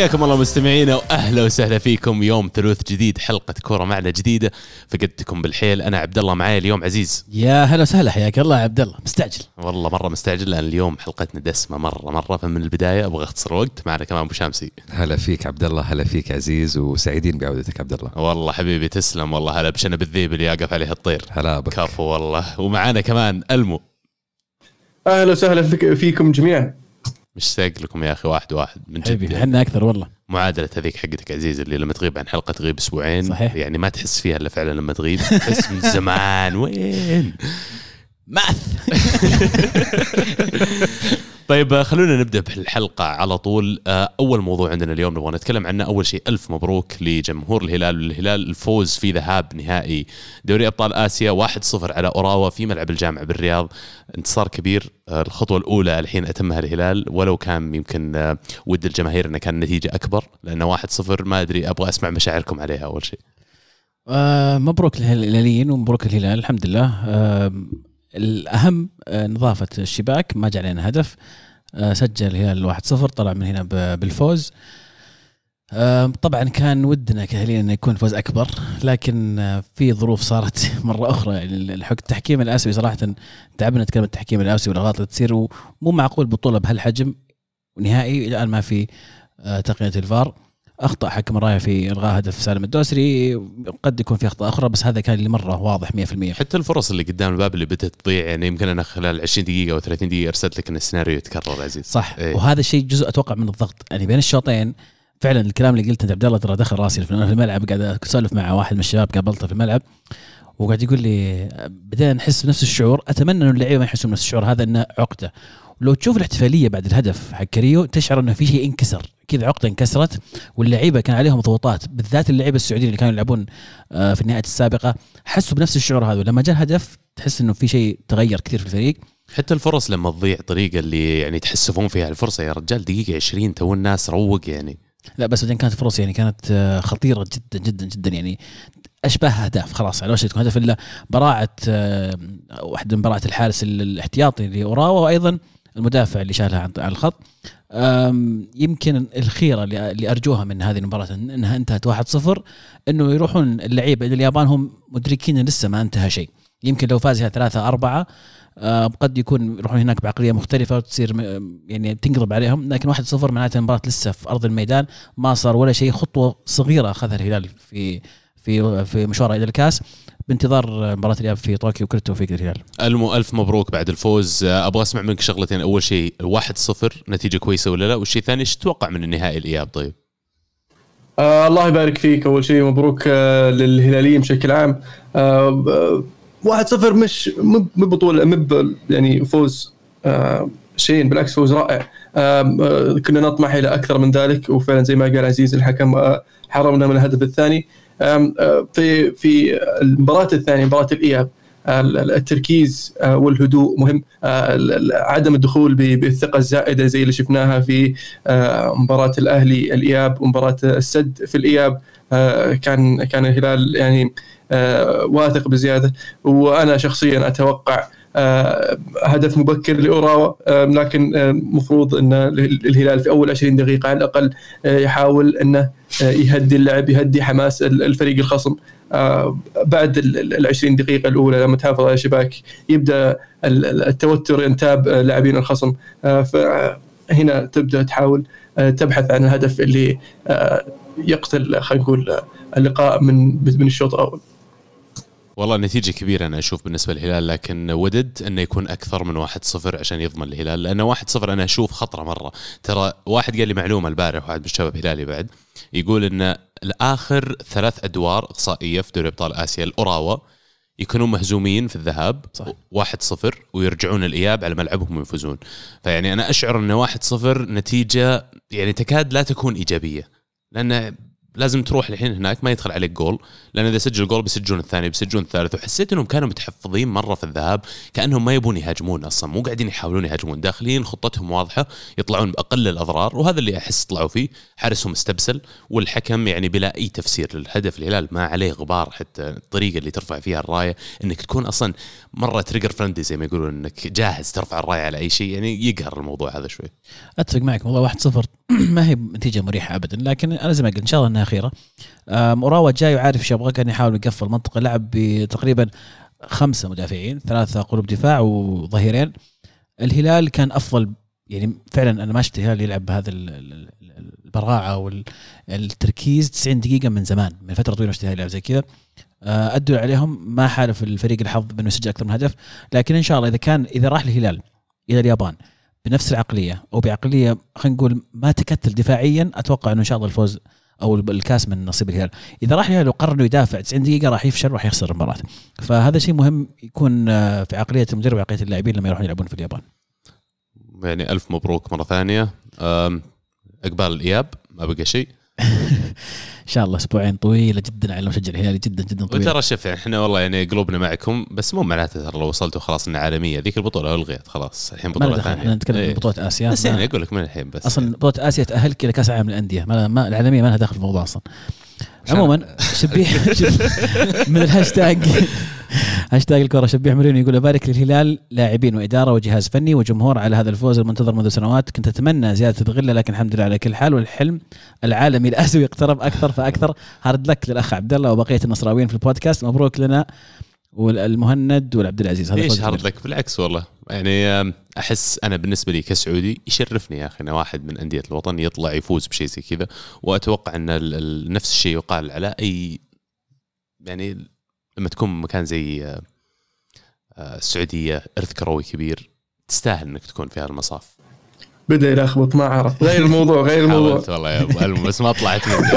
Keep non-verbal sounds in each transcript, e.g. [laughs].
حياكم الله مستمعينا واهلا وسهلا فيكم يوم ثلوث جديد حلقة كورة معنا جديدة. فقدتكم بالحيل أنا عبد الله معاي اليوم عزيز. يا هلا وسهلا حياك الله يا عبد الله. مستعجل. والله مرة مستعجل لأن اليوم حلقتنا دسمة مرة مرة. فمن البداية أبغى أختصر وقت معنا كمان أبو شامسي. هلا فيك عبد الله هلا فيك عزيز وسعيدين بعودتك عبد الله. والله حبيبي تسلم والله هلا بشنب الذيب اللي يقف عليه الطير. هلا بك. كفو والله. ومعانا كمان ألمو. أهلا وسهلا فيك- فيكم جميعا. مشتاق لكم يا أخي واحد واحد من جد. إحنا أكثر والله. معادلة هذيك حقتك عزيز اللي لما تغيب عن حلقة تغيب أسبوعين صحيح. يعني ما تحس فيها إلا فعلا لما تغيب. تحس من زمان. وين؟ [laughs] مأث. [laughs] طيب آه، خلونا نبدأ بالحلقة على طول. آه، أول موضوع عندنا اليوم نبغى نتكلم عنه. أول شيء ألف مبروك لجمهور الهلال. والهلال الفوز في ذهاب نهائي دوري أبطال آسيا 1-0 على أوراوا في ملعب الجامعة بالرياض. انتصار كبير آه، الخطوة الأولى الحين أتمها الهلال ولو كان يمكن ود الجماهير إنه كان النتيجه أكبر لأنه 1-0 ما أدري أبغى أسمع مشاعركم عليها أول شيء. مبروك للهلاليين ومبروك الهلال الحمد لله. الأهم آه نظافة الشباك ما جاء علينا هدف. آه سجل الهلال 1-0 طلع من هنا بالفوز. آه طبعا كان ودنا كهلين إنه يكون فوز أكبر لكن في ظروف صارت [laughs] مرة أخرى. يعني التحكيم الآسيوي صراحة تعبنا نتكلم التحكيم الآسيوي والأغلاط اللي تصير ومو معقول بطولة بهالحجم نهائي الآن ما في تقنية الفار. أخطأ حكم الراية في إلغاء هدف سالم الدوسري قد يكون في أخطاء أخرى بس هذا كان اللي مرة واضح 100% حتى الفرص اللي قدام الباب اللي بدات تضيع يعني يمكن أنا خلال 20 دقيقة أو 30 دقيقة أرسلت لك إن السيناريو يتكرر عزيز. صح. إيه. وهذا الشيء جزء أتوقع من الضغط. يعني بين الشوطين فعلا الكلام اللي قلته انت عبد الله ترى دخل راسي في الملعب قاعد أسولف مع واحد من الشباب قابلته في الملعب وقاعد يقول لي بدينا نحس بنفس الشعور أتمنى انه اللعيبة ما يحسوا بنفس الشعور هذا إنه عقدة. ولو تشوف الاحتفالية بعد الهدف حق كريو تشعر إنه في شيء انكسر. كذا عقدة انكسرت واللعيبة كان عليهم ضغوطات بالذات اللعيبة السعوديين اللي كانوا يلعبون آه، في النهائيات السابقة. حسوا بنفس الشعور هذا. ولما جاء الهدف تحس إنه في شيء تغير كثير في الفريق. حتى الفرص لما تضيع طريقة اللي يعني تحسفون فيها الفرصة يا رجال دقيقة 20 تو الناس روق يعني. لا بس بعدين كانت فرص يعني كانت آه، خطيرة جدا جدا جدا يعني. اشبه أهداف خلاص على وشك. تكون هدف إلا براعة آه، واحدة من براعة الحارس ال- الاحتياطي لاوراوا وأيضا المدافع اللي شالها عن الخط. يمكن الخيره اللي أرجوها من هذه المباراة إنها انتهت 1-0 إنه يروحون اللعيبه اليابان هم مدركين لسه ما انتهى شيء. يمكن لو فاز فيها ثلاثة أربعة قد يكون يروحون هناك بعقلية مختلفة وتصير يعني تنقلب عليهم لكن 1-0 معناته المباراة لسه في أرض الميدان ما صار ولا شيء خطوة صغيرة أخذها الهلال في في في مشواره إلى الكاس. بانتظار مباراة الإياب في طوكيو كل التوفيق للهلال ألمو ألف مبروك بعد الفوز. آه، أبغى أسمع منك شغلتين. أول شيء 1-0 نتيجة كويسة ولا لا؟ والشيء الثاني إيش تتوقع من النهائي الإياب؟ طيب. آه الله يبارك فيك. أول شيء مبروك آه للهلاليين بشكل عام. آه آه، واحد صفر مش مو مو بطوله مو ب- يعني فوز آه شيء بالعكس فوز رائع. آه آه كنا نطمح إلى أكثر من ذلك. وفعلا زي ما قال عزيز الحكم آه حرمنا من الهدف الثاني. في في المباراة الثانية مباراة الاياب آه، التركيز آه، والهدوء مهم عدم الدخول بالثقة الزائدة زي اللي شفناها في مباراة الأهلي الاياب ومباراة السد في الاياب كان كان الهلال يعني واثق بزيادة. وأنا شخصيا أتوقع هدف مبكر لأوراوا آه، لكن المفروض إن الهلال في أول 20 دقيقة على الأقل آه، يحاول إنه آه، يهدي اللعب يهدي حماس ال- الفريق الخصم. آه، بعد ال ال 20 دقيقة الأولى لما تحافظ على الشباك يبدأ ال- ال- التوتر ينتاب آه، لاعبين الخصم. آه، فهنا تبدأ تحاول آه، تبحث عن الهدف اللي آه، يقتل خلينا نقول آه، اللقاء من من الشوط الأول. والله نتيجة كبيرة أنا أشوف بالنسبة للهلال لكن ودد أنه يكون أكثر من 1-0 عشان يضمن الهلال لأنه 1-0 أنا أشوف خطرة مرة ترى واحد قال لي معلومة البارح واحد من الشباب هلالي بعد يقول أن الآخر ثلاث أدوار إقصائية في دوري أبطال آسيا الأوراوا يكونون مهزومين في الذهاب صح. 1-0 ويرجعون الإياب على ملعبهم ويفوزون فيعني أنا أشعر أن 1-0 نتيجة يعني تكاد لا تكون إيجابية لأن لازم تروح الحين هناك ما يدخل عليك جول لأن إذا سجل جول بيسجلون الثاني بيسجلون الثالث وحسيت إنهم كانوا متحفظين مرة في الذهاب كأنهم ما يبون يهاجمون أصلا مو قاعدين يحاولون يهاجمون داخلين خطتهم واضحة يطلعون بأقل الأضرار وهذا اللي أحس طلعوا فيه حارسهم استبسل والحكم يعني بلا أي تفسير للهدف الهلال ما عليه غبار حتى الطريقة اللي ترفع فيها الراية إنك تكون أصلا مرة تريجر فرندي زي ما يقولون إنك جاهز ترفع الراية على أي شيء يعني يقهر الموضوع هذا شوي. أتفق معك والله 1-0 [clears throat] ما هي نتيجة مريحة ابدا لكن أنا زي ما قلت إن شاء الله إنها أخيرة. آم، اوراوا جاي وعارف إيش يبغى كان يحاول يقفل المنطقة لعب بتقريبا خمسة مدافعين ثلاثة قلوب دفاع وظهيرين. الهلال كان أفضل يعني فعلا أنا ما شفت الهلال يلعب بهذا ال- ال- ال- البراعة والتركيز 90 دقيقة من زمان من فترة طويلة شفت الهلال يلعب زي كذا. آه، أدوا عليهم ما حالف الفريق الحظ بأنه يسجل أكثر من هدف لكن إن شاء الله إذا كان إذا راح الهلال إلى اليابان بنفس العقلية أو بعقلية خلينا نقول ما تكتل دفاعيا أتوقع إنه إن شاء الله الفوز أو الكاس من نصيب الهلال. إذا راح الهلال وقرر إنه يدافع 90 دقيقة راح يفشل راح يخسر المباراة. فهذا شيء مهم يكون آه، في عقلية المدرب وعقلية اللاعبين لما يروحون يلعبون في اليابان. يعني ألف مبروك مرة ثانية. إقبال الإياب ما بقى شيء. إن شاء الله أسبوعين طويله جدا على المشجع الهلالي جدا جدا طويله وترى شوف يعني إحنا والله يعني قلوبنا معكم بس مو معناته ترى لو وصلتوا خلاص إنها عالمية. ذيك البطولة الغيت خلاص. الحين بطولة ثانية. إحنا نتكلم. عن بطوله آسيا بس يعني أقول لك من الحين بس. أصلا بطولة آسيا تاهلك إلى كأس العالم للأندية. ما, ما العالمية ما لها دخل في الموضوع أصلا. عموما شبيح شب- [laughs] من الهاشتاج. [laughs] هاشتاج الكره شبيح مرينو يقول أبارك للهلال لاعبين وإدارة وجهاز فني وجمهور على هذا الفوز المنتظر منذ سنوات. كنت أتمنى زيادة الغلة لكن الحمد لله على كل حال والحلم العالمي الاسيوي يقترب أكثر فأكثر. hard luck للأخ عبد الله وبقية النصراويين في البودكاست. مبروك لنا والمهند والعبد العزيز. هذا ليش hard. luck؟ بالعكس والله. يعني أحس أنا بالنسبة لي كسعودي يشرفني يا أخي ان واحد من أندية الوطن يطلع يفوز بشيء زي كذا. وأتوقع إن نفس الشيء يقال على أي يعني لما تكون مكان زي آه، آه، السعودية إرث كروي كبير تستاهل إنك تكون في هذا المصاف بدأ يلخبط ما عرف [laughs] غير الموضوع غير الموضوع. والله يا أبو بس ما طلعت مني. [laughs]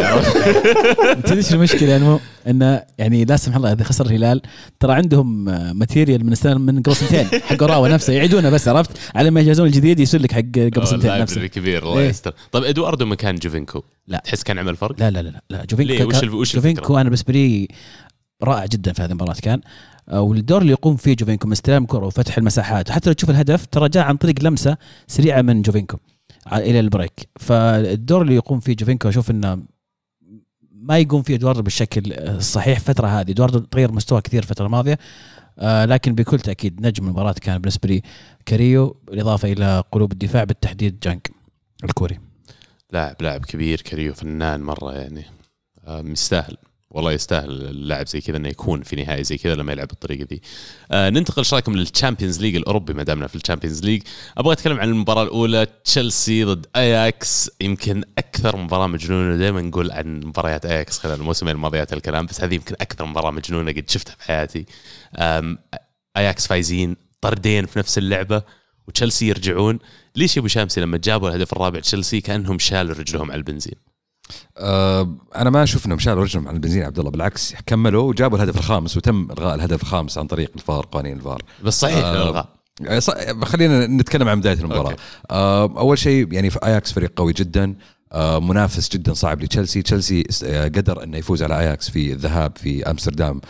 [laughs] تدري إيش المشكلة؟ يعني مو انه يعني لا سمح الله اذا خسر الهلال. ترى عندهم آه، material من السنة من قبل سنتين حق أوراوا نفسه. يعيدونه بس عرفت؟ على ما يجهزون الجديد يصير لك حق قبل سنتين نفسه. الكبير الله إيه. يستر. طيب إدواردو مكان جوفينكو؟ لا. تحس كان عمل فرق؟ لا لا لا لا, جوفينكو؟ وش وش جوفينكو؟ أنا بالنسبة لي رائع جدا في هذه المباراة كان. آه، والدور اللي يقوم فيه جوفينكو من استلام كرة وفتح المساحات. وحتى لو تشوف الهدف ترى جاء عن طريق لمسة سريعة من جوفينكو إلى البريك. فالدور اللي يقوم فيه جوفينكو أشوف إنه ما يقوم فيه إدواردو بالشكل الصحيح الفترة هذه. إدواردو تغير مستوى كثير الفترة الماضية. آه لكن بكل تأكيد نجم المباراة كان بالنسبة لي كاريو بالإضافة إلى قلوب الدفاع بالتحديد جانك الكوري. لاعب لاعب كبير كريو فنان مرة يعني. آم، يستاهل والله يستاهل اللاعب زي كذا إنه يكون في نهائي زي كذا لما يلعب بالطريقة ذي. آه ننتقل إيش رأيكم لل Champions League الأوروبي ما دامنا في ال Champions League. أبغى أتكلم عن المباراة الأولى تشيلسي ضد اياكس يمكن أكثر مباراة مجنونة دائما نقول عن مباريات اياكس خلال الموسمين الماضيات الكلام بس هذه يمكن أكثر مباراة مجنونة قد شفتها في حياتي. اياكس فايزين طردين في نفس اللعبة وتشيلسي يرجعون ليش يا أبو شامسي لما جابوا الهدف الرابع تشيلسي كأنهم شالوا رجلهم عن البنزين آه أنا ما أشوف إنهم شالوا رجلهم عن البنزين عبد الله بالعكس كملوا وجابوا الهدف الخامس وتم إلغاء الهدف الخامس عن طريق الفار قوانين الفار. بس صحيح الغاء آه، خلينا نتكلم عن بداية المباراة. okay. آه أول شيء يعني في آياكس فريق قوي جدا منافس جدا صعب لتشيلسي. تشيلسي قدر إنه يفوز على آياكس في الذهاب في أمستردام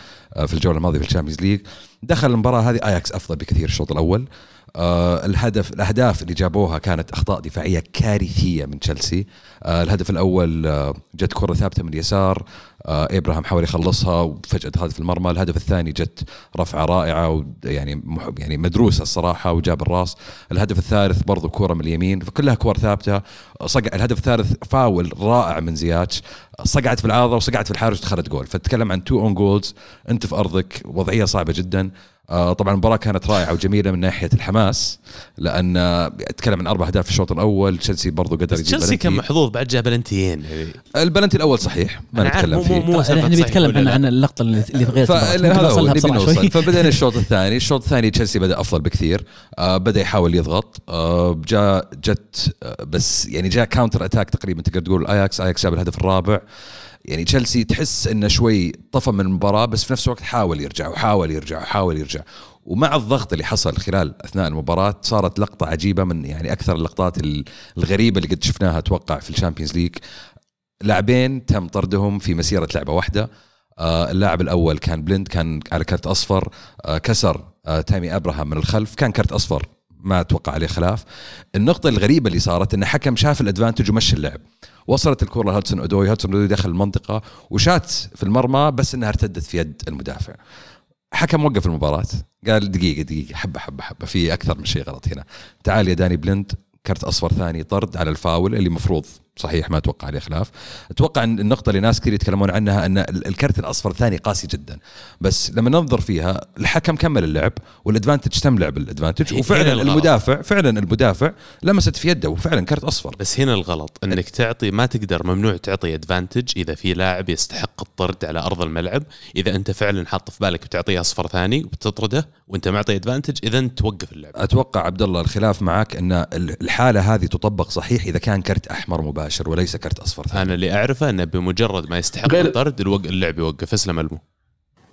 في الجولة الماضية في ال Champions League. دخل المباراة هذه آياكس أفضل بكثير الشوط الأول. آه الهدف الأهداف اللي جابوها كانت أخطاء دفاعية كارثية من تشيلسي. آه الهدف الأول آه جت كرة ثابتة من اليسار. آه ابراهام حاول يخلصها وفجأة دخلت في المرمى. الهدف الثاني جت رفعة رائعة ويعني مح- يعني مدروسة الصراحة وجاب الراس. الهدف الثالث برضو كرة من اليمين فكلها كور ثابتة. صقع الهدف الثالث فاول رائع من زياتش. صقعت في العارضة وصقعت في الحارس ودخلت جول. فتتكلم عن two own goals أنت في أرضك وضعية صعبة جدا. طبعا المباراة كانت رائعة وجميلة من ناحية الحماس لأن آه، اتكلم عن أربع أهداف في الشوط الأول تشيلسي برضو قدر يجيب تشيلسي كان. محظوظ بعد جاب بلنتيين. يعني البلنتي الأول صحيح ما نتكلم مو- فيه. مو- مو إحنا صحيح بنتكلم عن اللقطة اللي غير هو فبدينا الشوط الثاني الشوط الثاني تشيلسي بدأ أفضل بكثير. آه بدأ يحاول يضغط. آه جاء جت آه بس يعني جاء counter attack تقريبا تقدر تقول اياكس اياكس جاب الهدف الرابع. يعني تشيلسي تحس إنه شوي طفى من المباراة بس في نفس الوقت حاول يرجع وحاول يرجع وحاول يرجع. ومع الضغط اللي حصل خلال أثناء المباراة صارت لقطة عجيبة من يعني أكثر اللقطات الغريبة اللي قد شفناها أتوقع في ال Champions League. لاعبين تم طردهم في مسيرة لعبة واحدة. آه، اللاعب الأول كان بلند كان على كرت أصفر. آه، كسر آه، تامي أبراهام من الخلف كان كرت أصفر. ما أتوقع عليه خلاف. النقطة الغريبة اللي صارت إن حكم شاف ال advantage ومشى اللعب. وصلت الكره لهادسون أودوي. هادسون أودوي دخل المنطقة وشات في المرمى بس إنها ارتدت في يد المدافع. حكم وقف المباراة. قال دقيقة دقيقة. حبة حبة حبة. في أكثر من شيء غلط هنا. تعال يا داني بلند كرت أصفر ثاني طرد على الفاول اللي مفروض صحيح ما أتوقع عليه خلاف أتوقع إن النقطة اللي ناس كثير يتكلمون عنها إن ال- الكرت الأصفر الثاني قاسي جدا. بس لما ننظر فيها الحكم كمل اللعب والأدفانتج تم لعب الأدفانتج وفعلا. المدافع فعلا المدافع لمست في يده وفعلا كرت أصفر. بس هنا الغلط إنك تعطي ما تقدر ممنوع تعطي أدفانتج إذا في لاعب يستحق الطرد على أرض الملعب. إذا أنت فعلا حاط في بالك بتعطيه أصفر ثاني وبتطرده وأنت معطي أدفانتج إذا توقف اللعب. أتوقع عبد الله الخلاف معك إن ال- الحالة هذه تطبق صحيح إذا كان كرت أحمر مباشر. وليس كرت أصفر ثاني. أنا اللي أعرفه أنه بمجرد ما يستحق غير- الطرد الوق- اللعب يوقف اسلم ألمو.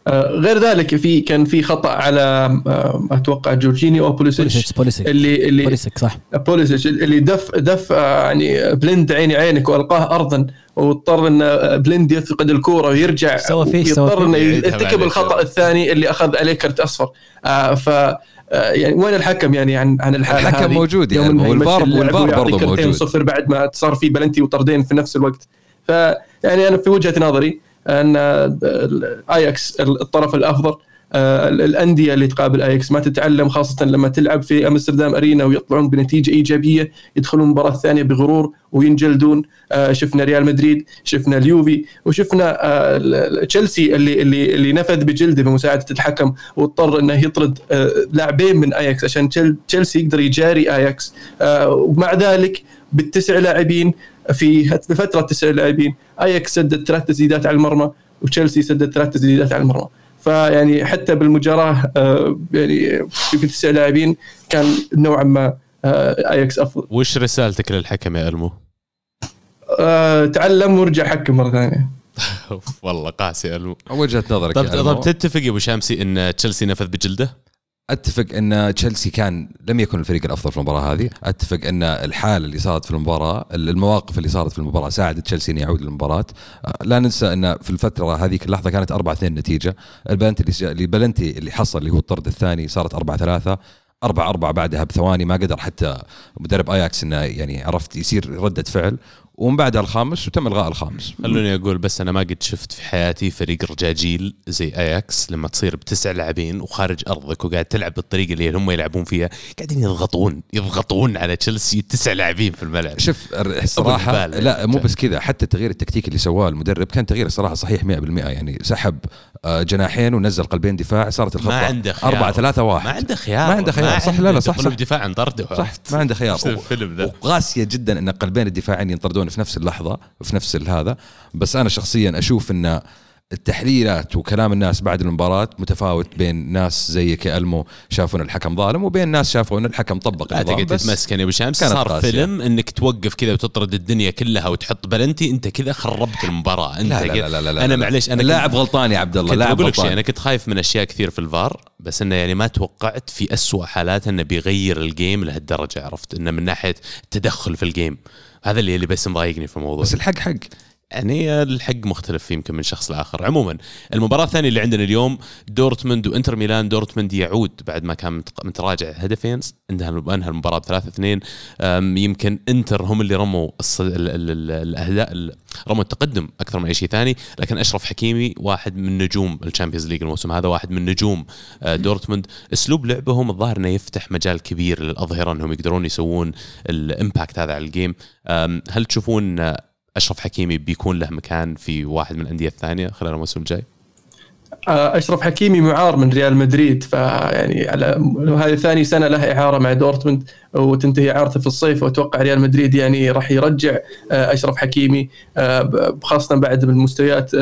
آه، غير ذلك في كان في خطأ على آه، أتوقع جورجيني أو بوليسيتش. اللي اللي بوليسيك صح. بوليسيتش اللي دف دف آه، يعني بلند عيني عينك وألقاه ارضا واضطر ان بلند يفقد الكورة ويرجع سوى فيه- يضطر. إنه يرتكب الخطأ. الثاني اللي أخذ عليه كرت أصفر. ف يعني وين الحكم يعني عن عن الحالة الحكم هذه؟ موجود يعني، والفار- والفار كرتين موجود. صفر بعد ما صار في بلنتي وطردين في نفس الوقت فيعني أنا في وجهة نظري أن آياكس الطرف الأفضل آه، الأندية اللي تقابل اياكس ما تتعلم خاصة لما تلعب في أمستردام أرينا ويطلعون بنتيجة إيجابية يدخلون المباراه الثانية بغرور وينجلدون. آه، شفنا ريال مدريد شفنا اليوفي وشفنا آه، تشيلسي اللي اللي اللي نفذ بجلده بمساعدة الحكم واضطر إنه يطرد آه، لاعبين من اياكس عشان تشيل- تشيلسي يقدر يجاري اياكس آه، ومع ذلك بالتسع لاعبين في بفتره تسع لاعبين اياكس سدد ثلاث تسديدات على المرمى وتشيلسي سدد ثلاث تسديدات على المرمى. فيعني حتى بالمجاراه آه، يعني في تسع لاعبين كان نوعا ما آه، اياكس أفضل وش رسالتك للحكم يا ألمو؟ آه، تعلم ورجع حكم مرة ثانية [laughs] والله قاسي يا ألمو وجهة نظرك طب. طب تتفق يا أبو شامسي إن تشيلسي نفذ بجلده؟ أتفق أن تشيلسي كان لم يكن الفريق الأفضل في المباراة هذه، أتفق أن الحالة اللي صارت في المباراة، المواقف اللي صارت في المباراة ساعدت تشيلسي انه يعود للمباراة، آه، لا ننسى أن في الفترة هذيك اللحظة كانت 4 2 النتيجه، البلنتي اللي البلنتي اللي حصل اللي هو الطرد الثاني صارت 4 3 4 4 بعدها بثواني ما قدر حتى مدرب أياكس إنه يعني عرفت يصير ردة فعل. ومن بعدها الخامس وتم إلغاء الخامس. خلوني أقول بس أنا ما قد شفت في حياتي فريق رجاجيل زي اياكس لما تصير بتسع لاعبين وخارج أرضك وقاعد تلعب بالطريقة اللي هم يلعبون فيها قاعدين يضغطون يضغطون على تشيلسي تسع لاعبين في الملعب. شوف الصراحة. لا مو بس كذا حتى التغيير التكتيكي اللي سواه المدرب كان تغيير الصراحة صحيح 100% يعني سحب آه، جناحين ونزل قلبين دفاع صارت الخطه ما عنده خيار. 4 3 1 ما عنده خيار. ما عنده خيار، صح، لا، لا، صح، صح. دفاع عن طرده صح ما عنده خيار. [laughs] الفيلم ذا وقاسيه جدا إن قلبين الدفاعين ينطردون. في نفس اللحظة في نفس هذا. بس أنا شخصيا أشوف إن التحليلات وكلام الناس بعد المباراة متفاوت بين ناس زي كألمو شافوا ان الحكم ظالم وبين ناس شافوا ان الحكم طبق النظام. بس تتمسكن يا أبو شمس. صار قاسية. فيلم إنك توقف كذا وتطرد الدنيا كلها وتحط بلنتي أنت كذا خربت المباراة. أنت لا لا لا لا, لا أنا. معليش أنا كنت- غلطان يا عبد الله لاعب لك شيء غلطان. أنا كنت خايف من أشياء كثير في الفار بس إنه يعني ما توقعت في أسوأ حالات إنه بيغير ال game لهالدرجة عرفت؟ إنه من ناحية التدخل في ال game هذا اللي اللي بس مضايقني في الموضوع. بس الحق حق. يعني الحق مختلف يمكن من شخص لآخر. عموما المباراة الثانية اللي عندنا اليوم دورتموند وإنتر ميلان. دورتموند يعود بعد ما كان مت- متراجع هدفين انتهى انهى المباراة ب 3 2 يمكن إنتر هم اللي رموا الاهداف ال- رموا التقدم أكثر من أي شيء ثاني. لكن أشرف حكيمي واحد من نجوم ال Champions League الموسم هذا واحد من نجوم آه، دورتموند. أسلوب لعبهم الظاهر إنه يفتح مجال كبير للأظهرة إنهم يقدرون يسوون ال impact هذا على ال game هل تشوفون أشرف حكيمي بيكون له مكان في واحد من الأندية الثانية خلال الموسم الجاي؟ آه، أشرف حكيمي معار من ريال مدريد فيعني على هذه ثاني سنة له إعارة مع دورتموند وتنتهي إعارته في الصيف وأتوقع ريال مدريد يعني راح يرجع آه، أشرف حكيمي آه، خاصة بعد من مستويات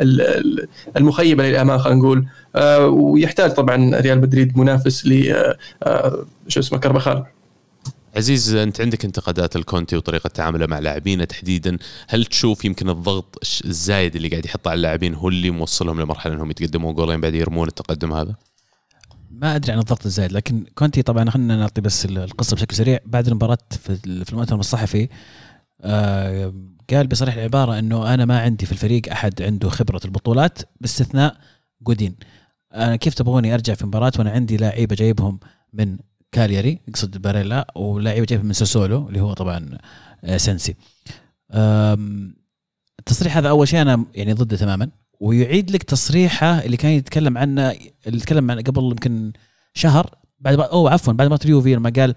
ال- المخيبة للامانه خلينا نقول ويحتاج طبعا ريال مدريد منافس ل شو اسمه كربخال عزيز انت عندك انتقادات الكونتي وطريقة تعامله مع لاعبينه تحديدا، هل تشوف يمكن الضغط الزايد اللي قاعد يحطه على اللاعبين هو اللي موصلهم لمرحلة انهم يتقدموا جولين بعد يرمون التقدم هذا؟ ما أدري عن الضغط الزايد لكن كونتي طبعا خلينا نعطي بس القصة بشكل سريع. بعد المباراة في ال- في المؤتمر الصحفي آه، قال بصريح العبارة إنه أنا ما عندي في الفريق أحد عنده خبرة البطولات باستثناء جودين. أنا كيف تبغوني أرجع في مباراة وأنا عندي لعيبه جايبهم من كالياري يقصد باريلا ولاعيبه جايبهم من ساسولو اللي هو طبعا آه، سنسي التصريح هذا أول شيء أنا يعني ضده تماما. ويعيد لك تصريحه اللي كان يتكلم عنه اللي تكلم عنه قبل يمكن شهر بعد ما أو عفوا بعد مباراه اليوفي لما قال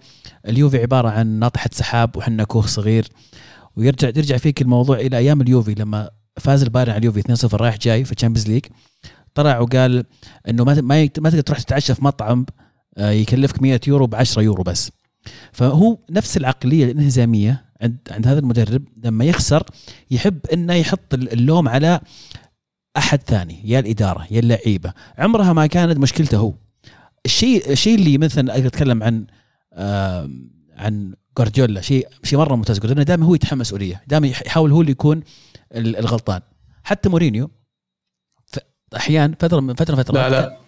اليوفي عبارة عن ناطحة سحاب وحنا كوخ صغير. ويرجع يرجع فيك الموضوع إلى أيام اليوفي لما فاز البايرن على اليوفي 2-0 رايح جاي في ال Champions League طلع وقال إنه ما ما ما تقدر تروح تتعشى في مطعم يكلفك 100 يورو ب 10 يورو بس. فهو نفس العقلية الإنهزامية عند عند هذا المدرب لما يخسر يحب إنه يحط اللوم على أحد ثاني يا الإدارة يا اللعيبة. عمرها ما كانت مشكلته هو. الشيء الشيء اللي مثلا أقدر أتكلم عن آه عن جوارديولا شيء شيء مرة ممتاز. جوارديولا دائما هو يتحمل مسؤولية. دائما يحاول هو اللي يكون الغلطان. حتى مورينيو أحيانا فتره من فتره فتره لا لا.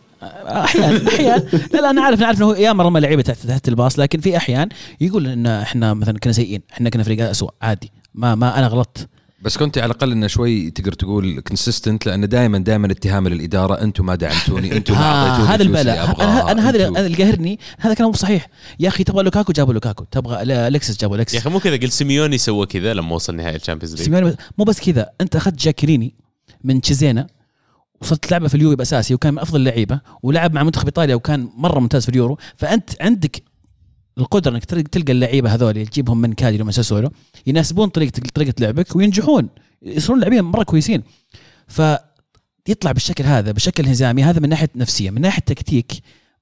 أحيانا أحيانا لا لا أنا عارف أنا عارف انه يا مرة لعيبة تحت تحت الباص لكن في أحيان يقول إن إحنا مثلا كنا سيئين إحنا كنا فريق اسوء عادي. ما ما أنا غلطت. بس كنت على الأقل إنه شوي تقدر تقول consistent لأن دائما دائما اتهام للإدارة أنتم ما دعمتوني أنتم ما أعطيتوني هذا البلاء. أنا أنا هذا اللي قاهرني هذا كلام مو صحيح. يا أخي تبغى لوكاكو؟ جابوا لوكاكو. تبغى ألكسيس جابوا ألكسيس يا أخي مو كذا. قل سيميوني سوى كذا لما وصل نهائي ال Champions League. سيميوني مو بس كذا. أنت أخذت جاكريني من تشيزينا وصرت تلعبه في اليوفي بأساسي وكان من أفضل اللعيبة ولعب مع منتخب إيطاليا وكان مرة ممتاز في اليورو. فأنت عندك القدرة إنك تلقى اللعيبة هذول تجيبهم من كالياري ومن ساسولو يناسبون طريقه طريقة لعبك وينجحون. يصيرون لاعبين مرة كويسين. فيطلع بالشكل هذا بشكل انهزامي هذا من ناحية نفسية. من ناحية تكتيك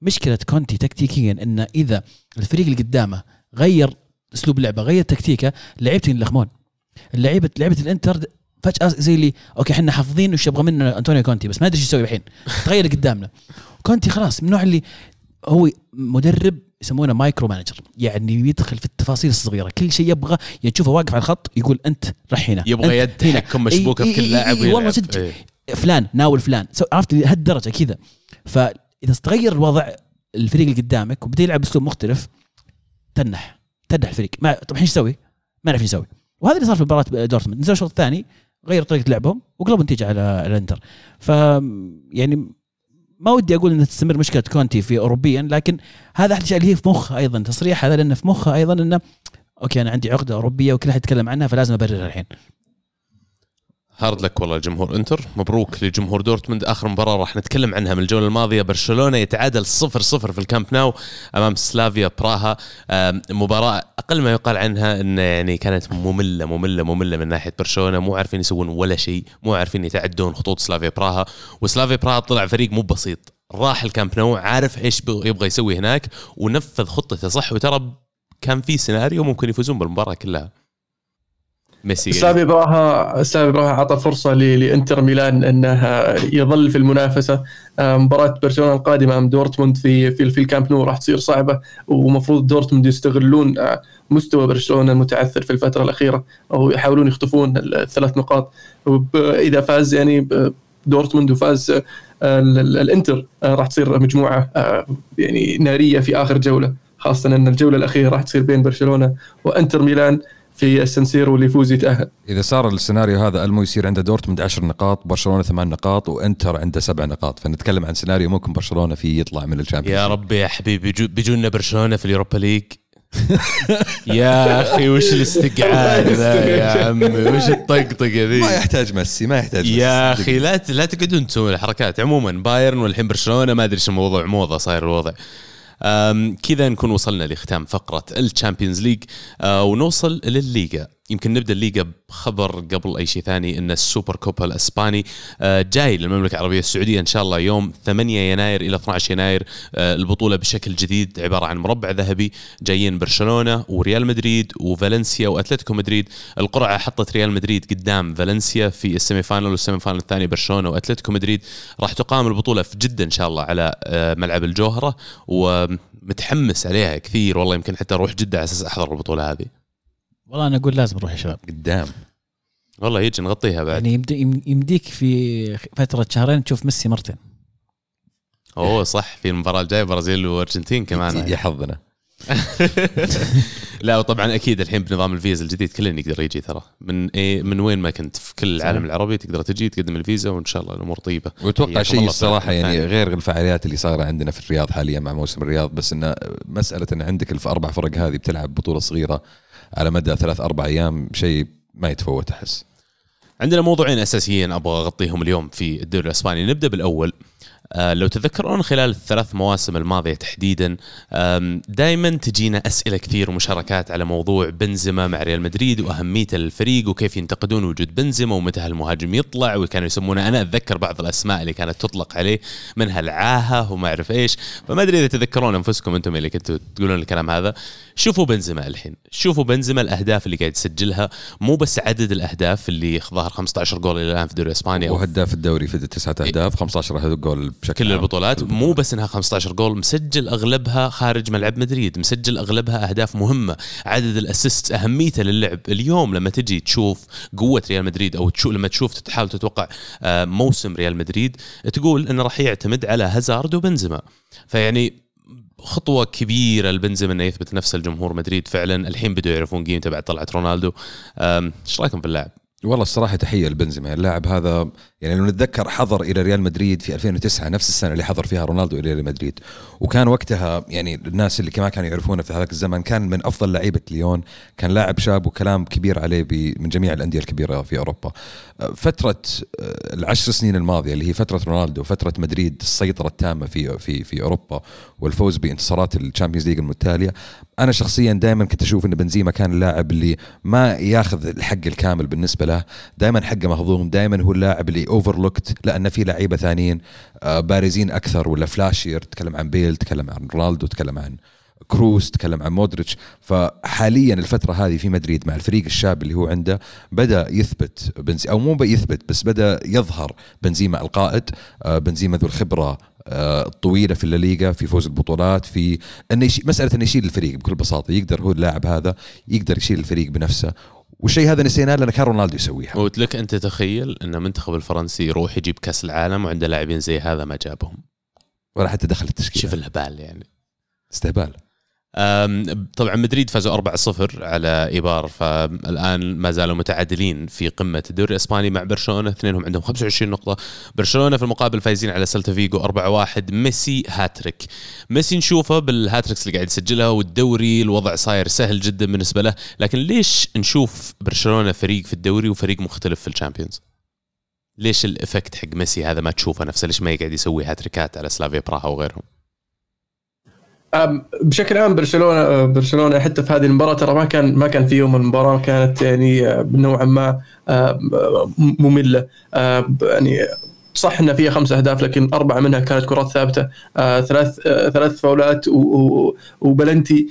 مشكلة كونتي تكتيكيا انه إذا الفريق اللي قدامه غير أسلوب لعبه غير تكتيكه لعيبته ينلخمون. اللعيبه لعبه الإنتر فجأة زي اللي okay إحنا حافظين وش يبغى منا أنطونيو كونتي بس ما أدري إيش يسوي الحين. تغير قدامنا. كونتي خلاص من النوع اللي هو مدرب يسمونه micro manager يعني يدخل في التفاصيل الصغيرة. كل شيء يبغى تشوفه واقف على الخط يقول أنت رح هنا يبغى يد هنا. تحكم مشبوكة في كل لاعب والله. جد إيه. فلان ناول فلان. عرفت؟ لهالدرجة كذا. فإذا تغير الوضع الفريق اللي قدامك وبدأ يلعب بأسلوب مختلف تنح تنح الفريق. ما طب الحين إيش يسوي؟ ما يعرف إيش يسوي. وهذا اللي صار في مباراة دورتموند. نزل الشوط الثاني. غير طريقة لعبهم وقلبوا النتيجه على على الانتر ف يعني ما ودي أقول إنها تستمر مشكلة كونتي في اوروبيا لكن هذا أحد الأشياء اللي هي في مخه أيضا. تصريح هذا لأنه في مخه أيضا إنه okay أنا عندي عقدة أوروبية وكل أحد يتكلم عنها فلازم ابررها الحين. هارد لك والله لجمهور انتر. مبروك لجمهور دورتموند. آخر مباراة راح نتكلم عنها من الجولة الماضية. برشلونة يتعادل 0 0 في الكامب ناو أمام سلافيا براها. مباراة أقل ما يقال عنها إن يعني كانت مملة مملة مملة من ناحية برشلونة. مو عارفين يسوون ولا شيء. مو عارفين يتعدون خطوط سلافيا براها. وسلافيا براها طلع فريق مو بسيط. راح الكامب ناو عارف إيش بغ- يبغى يسوي هناك ونفذ خطته صح. وترى كان في سيناريو ممكن يفوزون بالمباراة كلها. ميسي سلافيا براها سلافيا براها اعطى فرصة لإنتر ميلان إنه يظل في المنافسة. آه، مباراة برشلونة القادمة امام دورتموند في في, في الكامب نو راح تصير صعبة ومفروض دورتموند يستغلون آه، مستوى برشلونة المتعثر في الفترة الأخيرة أو يحاولون يخطفون الثلاث نقاط. إذا فاز يعني ب- دورتموند وفاز آه، ال- ال- الإنتر آه، راح تصير مجموعة آه، يعني نارية في آخر جولة خاصة إن الجولة الأخيرة راح تصير بين برشلونة وإنتر ميلان. في السنسيرو واللي يفوز يتأهل. إذا صار السيناريو هذا ألمو يصير عنده دورتموند 10 نقاط برشلونة 8 نقاط وإنتر عنده 7 نقاط. فنتكلم عن سيناريو ممكن برشلونة فيه يطلع من ال Champions يا رب يا حبيبي بيجو- بيجونا برشلونة في ال Europa League. [laughs] يا أخي وش الاستقعاد [laughs] ذا يا عمي؟ وش الطقطقة ذي؟ ما يحتاج ميسي ما يحتاج ميسي. يا. أخي لا لا تقعدون تسوون الحركات. عموما بايرن والحين برشلونة ما أدري إيش الموضوع موضة صاير الوضع. كذا نكون وصلنا لختام فقرة ال Champions League أه، ونوصل للليغا. يمكن نبدأ الليغا بخبر قبل أي شيء ثاني إن السوبر كوبا الإسباني أه، جاي للمملكة العربية السعودية إن شاء الله يوم 8 يناير إلى 12 يناير. أه، البطولة بشكل جديد عبارة عن مربع ذهبي جايين برشلونة وريال مدريد وفالنسيا وأتلتيكو مدريد. القرعة حطت ريال مدريد قدام فالنسيا في ال semi final وال semi final الثاني برشلونة وأتلتيكو مدريد. راح تقام البطولة في جدة إن شاء الله على أه، ملعب الجوهرة ومتحمس عليها كثير والله يمكن حتى أروح جدة على أساس أحضر البطولة هذه. والله أنا أقول لازم نروح يا شباب. قدام. والله يجي نغطيها بعد. يعني يمد- يم- يمديك في فترة شهرين تشوف ميسي مرتين. أوه صح. في المباراة الجاية برازيل وأرجنتين كمان. يا حظنا. [laughs] لا وطبعا أكيد الحين بنظام الفيزا الجديد كل يقدر يجي ترى. من إيه من وين ما كنت في كل العالم. العربي تقدر تجي تقدم الفيزا وإن شاء الله الأمور طيبة. وأتوقع شيء الصراحة يعني الثاني. غير الفعاليات اللي صايرة عندنا في الرياض حاليا مع موسم الرياض بس انه مسألة إن عندك الاربع فرق هذه بتلعب بطولة صغيرة على مدى ثلاث أربع أيام شيء ما يتفوت أحس. عندنا موضوعين أساسيين أبغى أغطيهم اليوم في الدوري الأسباني. نبدأ بالأول. آه، لو تذكرون خلال الثلاث مواسم الماضية تحديدا دائما تجينا أسئلة كثير ومشاركات على موضوع بنزيما مع ريال مدريد واهميته للفريق وكيف ينتقدون وجود بنزيما ومتى هالمهاجم يطلع. وكانوا يسمونه أنا أتذكر بعض الأسماء اللي كانت تطلق عليه منها العاهة وما أعرف إيش. فما أدري إذا تذكرون أنفسكم أنتم اللي كنتوا تقولون الكلام هذا. شوفوا بنزيما الحين. شوفوا بنزيما الأهداف اللي قاعد يسجلها. مو بس عدد الأهداف اللي ظهر 15 جول إلى الآن في الدوري الإسباني. أو وهداف الدوري في تسعة أهداف 15 جول بشكل كل. البطولات. مو بس إنها 15 جول مسجل أغلبها خارج ملعب مدريد مسجل أغلبها أهداف مهمة. عدد الأسيست أهميته للعب. اليوم لما تجي تشوف قوة ريال مدريد أو تشوف لما تشوف تحاول تتوقع آه، موسم ريال مدريد تقول انه راح يعتمد على هازارد وبنزيما. فيعني خطوة كبيرة لبنزيما انه يثبت نفسه لجمهور مدريد فعلا الحين بدوا يعرفون قيمته بعد طلعت رونالدو إيش رأيكم في اللاعب؟ والله الصراحة تحية لبنزيما. اللاعب هذا يعني لو نتذكر حضر إلى ريال مدريد في 2009 نفس السنة اللي حضر فيها رونالدو إلى ريال مدريد. وكان وقتها يعني الناس اللي ما كانوا يعرفونه في هذاك الزمن كان من أفضل لعيبة ليون كان لاعب شاب وكلام كبير عليه من جميع الأندية الكبيرة في أوروبا. فترة آه، العشر سنين الماضية اللي هي فترة رونالدو فترة مدريد السيطرة التامة في في في أوروبا والفوز بانتصارات ال Champions League المتتالية أنا شخصيا دائما كنت أشوف إن بنزيما كان اللاعب اللي ما ياخذ الحق الكامل بالنسبة له. دائما حقه مهضوم دائما هو اللاعب اللي overlooked لأن في لعيبة ثانيين آه، بارزين أكثر ولا flashier تكلم عن بيل تكلم عن رونالدو تكلم عن كروس تكلم عن مودريتش. فحاليا الفترة هذه في مدريد مع الفريق الشاب اللي هو عنده بدأ يثبت بنزي أو مو يثبت بس بدأ يظهر بنزيما القائد آه، بنزيما ذو الخبرة آه، الطويلة في الليغا في فوز البطولات في انه مسألة انه يشيل الفريق بكل بساطة. يقدر هو اللاعب هذا يقدر يشيل الفريق بنفسه. والشيء هذا نسيناه لأن كان رونالدو يسويها قلت لك أنت تخيل أن المنتخب الفرنسي يروح يجيب كأس العالم وعنده لاعبين زي هذا ما جابهم. ولا حتى دخل التشكيلة. شوف الهبال يعني. استهبال. طبعا مدريد فازوا 4-0 على إيبار فالآن ما زالوا متعادلين في قمة الدوري الإسباني مع برشلونة. اثنينهم عندهم 25 نقطة. برشلونة في المقابل فايزين على سلتا فيجو 4-1 ميسي هاتريك. ميسي نشوفه بال hat-tricks اللي قاعد يسجلها والدوري الوضع صاير سهل جدا بالنسبة له. لكن ليش نشوف برشلونة فريق في الدوري وفريق مختلف في ال Champions؟ ليش ال effect حق ميسي هذا ما تشوفه نفسه؟ ليش ما يقعد يسوي هاتريكات على سلافيا براها وغيرهم؟ بشكل عام برشلونة برشلونة حتى في هذه المباراة ترى ما كان ما كان في يوم المباراة كانت يعني آه، نوعا ما آه، مملة. يعني صح ان فيها خمس أهداف لكن أربعة منها كانت كرات ثابتة. ثلاث ثلاث فاولات وبلنتي.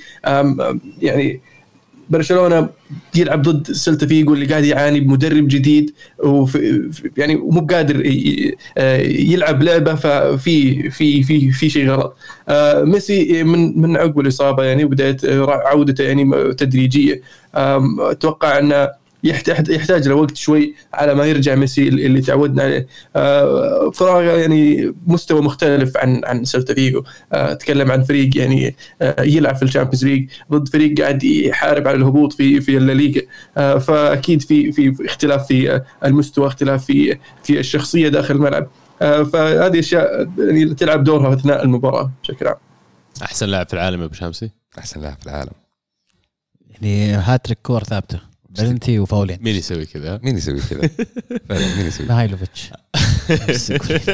يعني برشلونة يلعب ضد سلتا فيجو اللي قاعد يعاني بمدرب جديد وفي يعني ومو بقادر آه، يلعب لعبة ففي في في في شيء غلط. آه، ميسي من من عقب الإصابة يعني بدايه عودته يعني تدريجية. أتوقع انه يحتاج يحتاج له وقت شوي على ما يرجع ميسي اللي تعودنا عليه. آه، فراغ يعني مستوى مختلف عن عن سيلتا فيجو. آه، أتكلم عن فريق يعني آه، يلعب في ال Champions League ضد فريق قاعد يحارب على الهبوط في في الليغا. آه، فأكيد في في اختلاف في المستوى اختلاف في في الشخصية داخل الملعب. آه، فهذه أشياء يعني تلعب دورها أثناء المباراة بشكل عام. أحسن لاعب في العالم يا أبو شامسي أحسن لاعب في العالم. يعني هاتريك كور ثابتة. بلنتي وفاولين. مين يسوي كذا؟ مين يسوي كذا؟ [laughs] فعلا مين يسوي؟ ميهايلوفيتش. آه،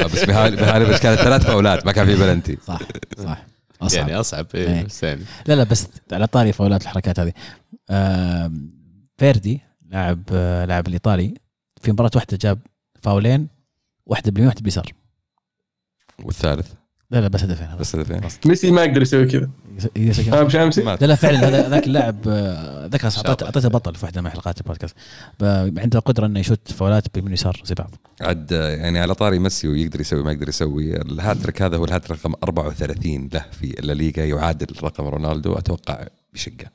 بس ميهايل ميهايلوفيتش كانت ثلاث فاولات ما كان في بلنتي. صح صح. أصعب. يعني أصعب إيه إيه. بس يعني لا لا بس على طاري فاولات الحركات هذه. فيردي لاعب لاعب الإيطالي في مباراة واحدة جاب فاولين واحدة باليمين واحدة باليسار والثالث؟ لا لا بس هدفين. بس هدفين. ميسي ما يقدر يسوي كذا. يس- يس- ها بشامسي ما- لا لا فعلا هذا [laughs] ذاك اللاعب ذاك اعطيته بطل في واحدة من حلقات البودكاست. عنده قدره إنه يشوت فاولات باليمين واليسار زي بعض. عاد يعني على طاري ميسي ويقدر يسوي ما يقدر يسوي. الهاتريك هذا هو الهاتريك رقم 34 له في الليغا يعادل رقم رونالدو أتوقع بشقة.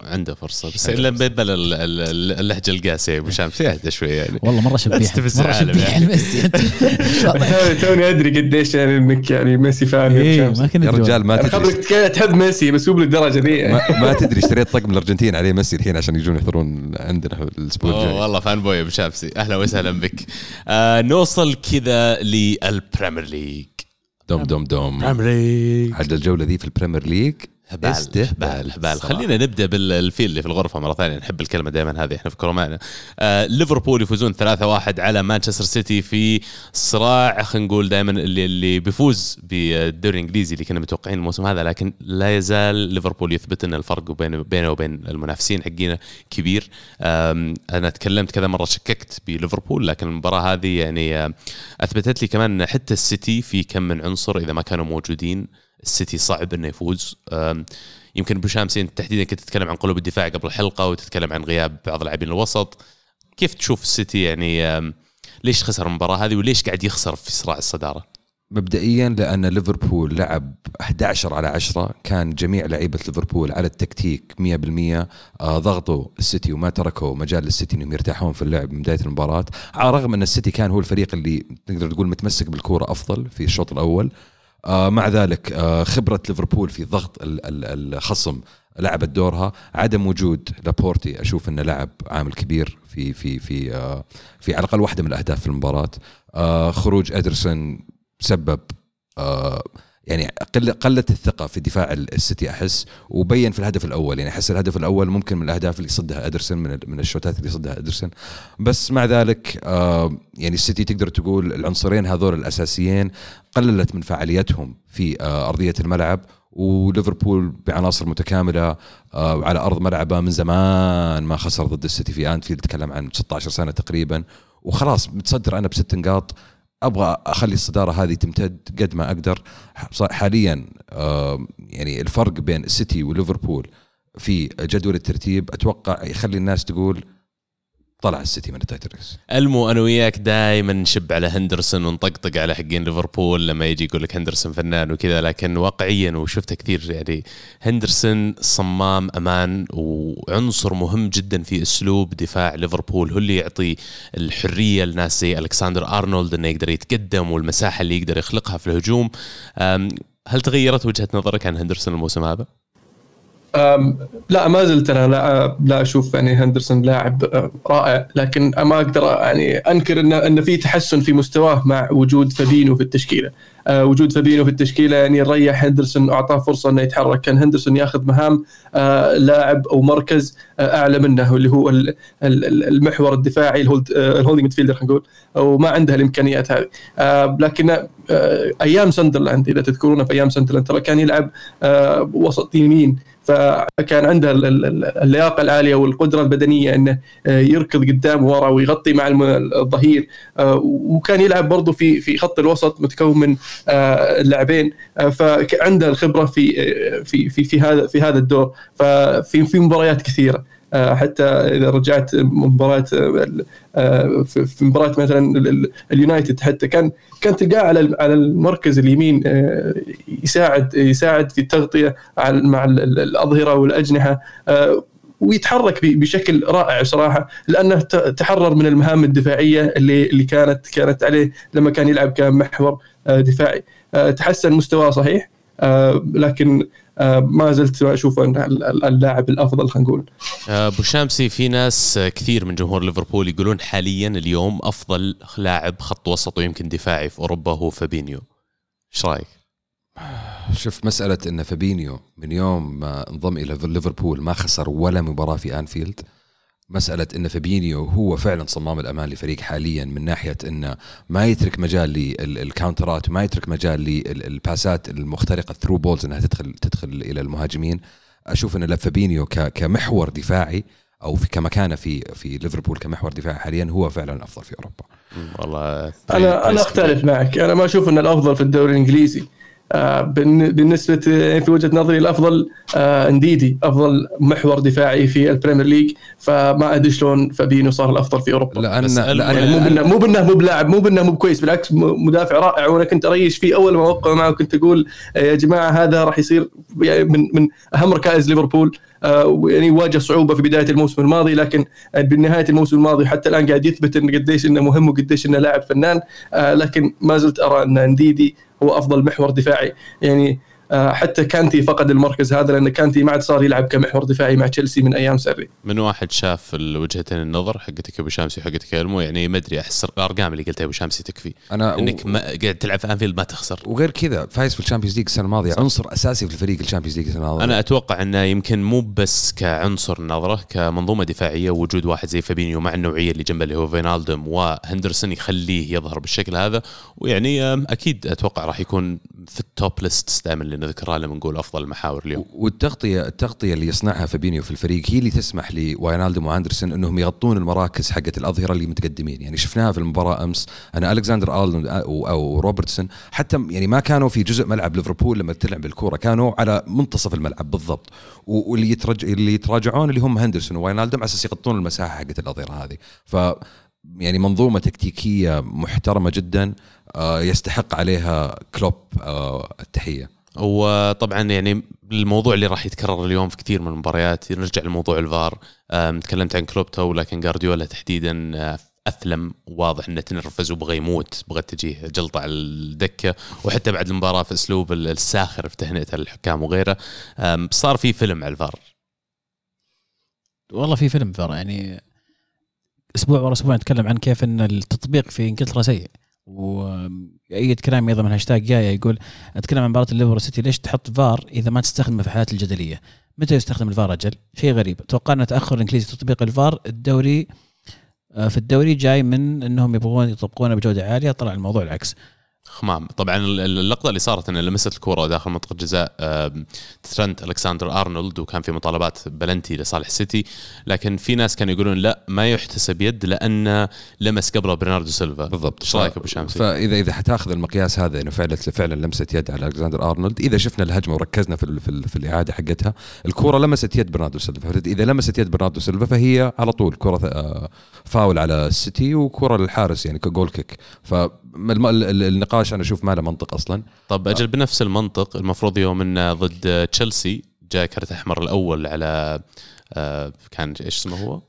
عنده فرصة بس الا بيبل ال- ال- اللهجة القاسية يا ابو شامسي أهدى شوي يعني. والله مرة شبيح. تستفز مرة العالم شبيح يعني. ميسي انت [laughs] توني- توني أدري قديش يعني إنك يعني ميسي فان يا إيه، رجال ما تدري. تحب ميسي بس مو بالدرجة ذي يعني. ما, تدري اشتريت طقم الأرجنتين عليه ميسي الحين عشان يجون يحضرون عندنا الأسبوع الجاي. والله fanboy يا أبو شامسي أهلا وسهلا بك. آه نوصل كذا لل Premier League. دوم دوم دوم. بريمير ليج. عاد الجولة ذي في ال Premier League. هبال استهبال. هبال. خلينا نبدأ بالفيل اللي في الغرفة مرة ثانية نحب الكلمة دائما هذه إحنا في كرومانا آه ليفربول يفوزون 3-1 على مانشستر سيتي في صراع خلينا نقول دائما اللي اللي بيفوز بالدوري الإنجليزي اللي كنا متوقعين الموسم هذا لكن لا يزال ليفربول يثبت إن الفرق بين بينه وبين المنافسين حقينا كبير أنا تكلمت كذا مرة شككت بليفربول لكن المباراة هذه يعني آه، أثبتت لي كمان ان حتى السيتي في كم من عنصر إذا ما كانوا موجودين السيتي صعب إنه يفوز. يمكن أبو شامسي انت تحديدا كنت تتكلم عن قلوب الدفاع قبل الحلقة وتتكلم عن غياب بعض لاعبين الوسط. كيف تشوف السيتي يعني ليش خسر المباراة هذه وليش قاعد يخسر في صراع الصدارة؟ مبدئيا لأن ليفربول لعب 11 على 10 كان جميع لعيبة ليفربول على التكتيك 100% آه، ضغطوا السيتي وما تركوا مجال للسيتي إنهم يرتاحون في اللعب من بداية المباراة. على الرغم أن السيتي كان هو الفريق اللي نقدر نقول متمسك بالكورة أفضل في الشوط الأول. مع ذلك آه، خبرة ليفربول في ضغط ال- ال- الخصم لعبت دورها. عدم وجود لابورتي أشوف إنه لعب عامل كبير في في في آه، في على الأقل واحدة من الأهداف في المباراة. آه، خروج إدرسون سبب آه، يعني قل قلت الثقة في دفاع السيتي أحس وبين في الهدف الأول. يعني أحس الهدف الأول ممكن من الأهداف اللي صدها إدرسون من من الشوتات اللي صدها إدرسون. بس مع ذلك آه، يعني السيتي تقدر تقول العنصرين هذول الأساسيين قللت من فعاليتهم في آه، أرضية الملعب وليفربول بعناصر متكاملة آه، وعلى أرض ملعبه من زمان ما خسر ضد السيتي في أنفيلد. تكلم عن 16 سنة تقريبا وخلاص متصدر أنا بست نقاط. أبغى أخلي الصدارة هذه تمتد قد ما أقدر. حاليا يعني الفرق بين السيتي وليفربول في جدول الترتيب أتوقع يخلي الناس تقول طلع السيتي من ال titles المو أنا وياك دائما نشب على هندرسون ونطقطق على حقين ليفربول لما يجي يقول لك هندرسون فنان وكذا لكن واقعيا وشفته كثير يعني هندرسون صمام أمان وعنصر مهم جدا في أسلوب دفاع ليفربول. هو اللي يعطي الحرية لناس زي ألكسندر أرنولد إنه يقدر يتقدم والمساحة اللي يقدر يخلقها في الهجوم. هل تغيرت وجهة نظرك عن هندرسون الموسم هذا؟ لا ما زلت أنا لا لا أشوف يعني هندرسون لاعب رائع لكن ما أقدر يعني أنكر إن إن في تحسن في مستواه مع وجود فابينو في التشكيلة. أه، وجود فابينو في التشكيلة يعني ريح هندرسون وأعطاه فرصة إنه يتحرك. كان هندرسون ياخذ مهام أه، لاعب أو مركز أه، أعلى منه اللي هو ال- ال- ال- المحور الدفاعي ال hold- ال holding midfielder خلينا نقول وما عنده الإمكانيات هذه. لكن أيام سندرلاند إذا تذكرون في أيام سندرلاند ترى كان يلعب وسط يمين فكان عنده ال- ال- ال- اللياقة العالية والقدرة البدنية إنه آه، يركض قدام ورا ويغطي مع الظهير. آه، وكان يلعب برضه في في خط الوسط متكون من اللاعبين آه، فعنده الخبرة في في في في هذا في هذا الدور. ففي في مباريات كثيرة. حتى إذا رجعت مباراة آه، آه، في مباراة مثلا ال- ال- اليونايتد حتى كان كان تلقاه على على المركز اليمين آه، يساعد يساعد في التغطية مع ال- ال- الأظهرة والأجنحة آه، ويتحرك بشكل رائع صراحة لأنه تحرر من المهام الدفاعية اللي اللي كانت كانت عليه لما كان يلعب كمحور آه، دفاعي. آه، تحسن مستواه صحيح. آه، لكن آه، ما زلت اشوفه انه ال- ال- اللاعب الأفضل خلينا نقول. أبو شامسي في ناس كثير من جمهور ليفربول يقولون حاليا اليوم أفضل لاعب خط وسط ويمكن دفاعي في أوروبا هو فابينيو. إيش رأيك؟ شوف مسألة أن فابينيو من يوم ما انضم إلى ليفربول ما خسر ولا مباراة في أنفيلد. مسألة أن فابينيو هو فعلا صمام الأمان لفريق حاليا من ناحية أنه ما يترك مجال لل counterات وما يترك مجال للباسات المخترقة through balls أنها تدخل تدخل إلى المهاجمين. أشوف أن فابينيو ك- كمحور دفاعي أو في كمكانة في في ليفربول كمحور دفاعي حاليا هو فعلا الأفضل في أوروبا. مم، والله أنا أنا أختلف معك. أنا ما أشوف إن الأفضل في الدوري الإنجليزي. آه، بالنسبة في وجهة نظري الأفضل آه، إنديدي أفضل محور دفاعي في ال Premier League. فما أدري شلون فابينو صار الأفضل في أوروبا. لأن بس يعني مو لأن بانه مو بانه مو بلاعب مو بانه مو بكويس بالعكس مدافع رائع. وأنا كنت أريش فيه أول ما وقع معه كنت أقول آه، يا جماعة هذا راح يصير يعني من من أهم ركائز ليفربول. آه، ويعني واجه صعوبة في بداية الموسم الماضي لكن آه، بنهايه الموسم الماضي حتى الآن قاعد يثبت انه قديش إنه مهم وقديش إنه لاعب فنان آه، لكن ما زلت أرى إن انديدي هو أفضل محور دفاعي. يعني حتى كانتي فقد المركز هذا لأن كانتي ما عاد صار يلعب كمحور دفاعي مع تشيلسي من أيام سري. من واحد شاف وجهتين النظر حقتك أبو شامسي وحقتك إلمو يعني ما أدري أحس الأرقام اللي قلتها أبو شامسي تكفي. أنا إنك ما قاعد تلعب في أنفيلد ما تخسر. وغير كذا فايز في ال Champions League السنة الماضية عنصر أساسي في الفريق ال Champions League السنة الماضية. أنا أتوقع إنه يمكن مو بس كعنصر نظرة كمنظومة دفاعية وجود واحد زي فابينيو مع النوعية اللي جنبه اللي هو فينالدوم وهندرسون يخليه يظهر بالشكل هذا. ويعني أكيد أتوقع راح يكون في ال top list دائما نذكرها لما نقول أفضل المحاور اليوم. والتغطيه التغطية اللي يصنعها فابينيو في الفريق هي اللي تسمح لواينالدوم وهندرسون إنهم يغطون المراكز حقت الأظهرة اللي متقدمين. يعني شفناها في المباراة أمس أن الكسندر أرنولد أو روبرتسون حتى يعني ما كانوا في جزء ملعب ليفربول لما تلعب بالكورة كانوا على منتصف الملعب بالضبط. واللي يترج اللي يتراجعون اللي هم هندرسون وواينالدوم على أساس يغطون المساحة حقت الأظهرة هذه. ف يعني منظومة تكتيكية محترمة جدا آه، يستحق عليها كلوب آه، التحية. وطبعا يعني الموضوع اللي راح يتكرر اليوم في كثير من المباريات نرجع لموضوع الفار. تكلمت عن كلوب تو لكن جارديولا تحديدا آه، أثلم واضح إنه تنرفز وبغى يموت بغى تجيه جلطة على الدكة. وحتى بعد المباراة في أسلوب الساخر في تهنئته للحكام وغيره. صار في فيلم على الفار. والله في فيلم فار يعني أسبوع ورا أسبوع نتكلم عن كيف إن التطبيق في إنجلترا سيء. وايد كلام أيضا من هاشتاج جاية يقول أتكلم عن مباراة الليفر سيتي ليش تحط فار إذا ما تستخدمه في الحالات الجدلية؟ متى يستخدم الفار أجل؟ شيء غريب توقعنا تأخر الإنجليزي تطبيق الفار الدوري آه، في الدوري جاي من إنهم يبغون يطبقونه بجودة عالية طلع الموضوع العكس خمام. طبعا اللقطة اللي صارت انه لمست الكره داخل منطقة جزاء ترنت ألكسندر أرنولد وكان في مطالبات بلنتي لصالح السيتي لكن في ناس كانوا يقولون لا ما يحتسب يد لأنه لمس قبله برناردو سيلفا. بالضبط. إيش رأيك أبو شامسي؟ فاذا إذا حتاخذ المقياس هذا إنه فعلا فعلا لمسه يد على ألكسندر أرنولد. إذا شفنا الهجمة وركزنا في ال- في, ال- في الإعادة حقتها الكره لمست يد برناردو سيلفا. إذا لمست يد برناردو سيلفا فهي على طول كرة آه، فاول على السيتي وكرة للحارس يعني ك goal kick. فالنقاش أنا أشوف ما له منطق أصلا. طب أجل بنفس المنطق المفروض يوم انه ضد تشيلسي جاء كرت أحمر الأول على آه، كان إيش اسمه هو؟